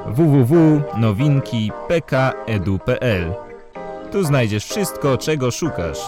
www.nowinki.pk.edu.pl Tu znajdziesz wszystko, czego szukasz.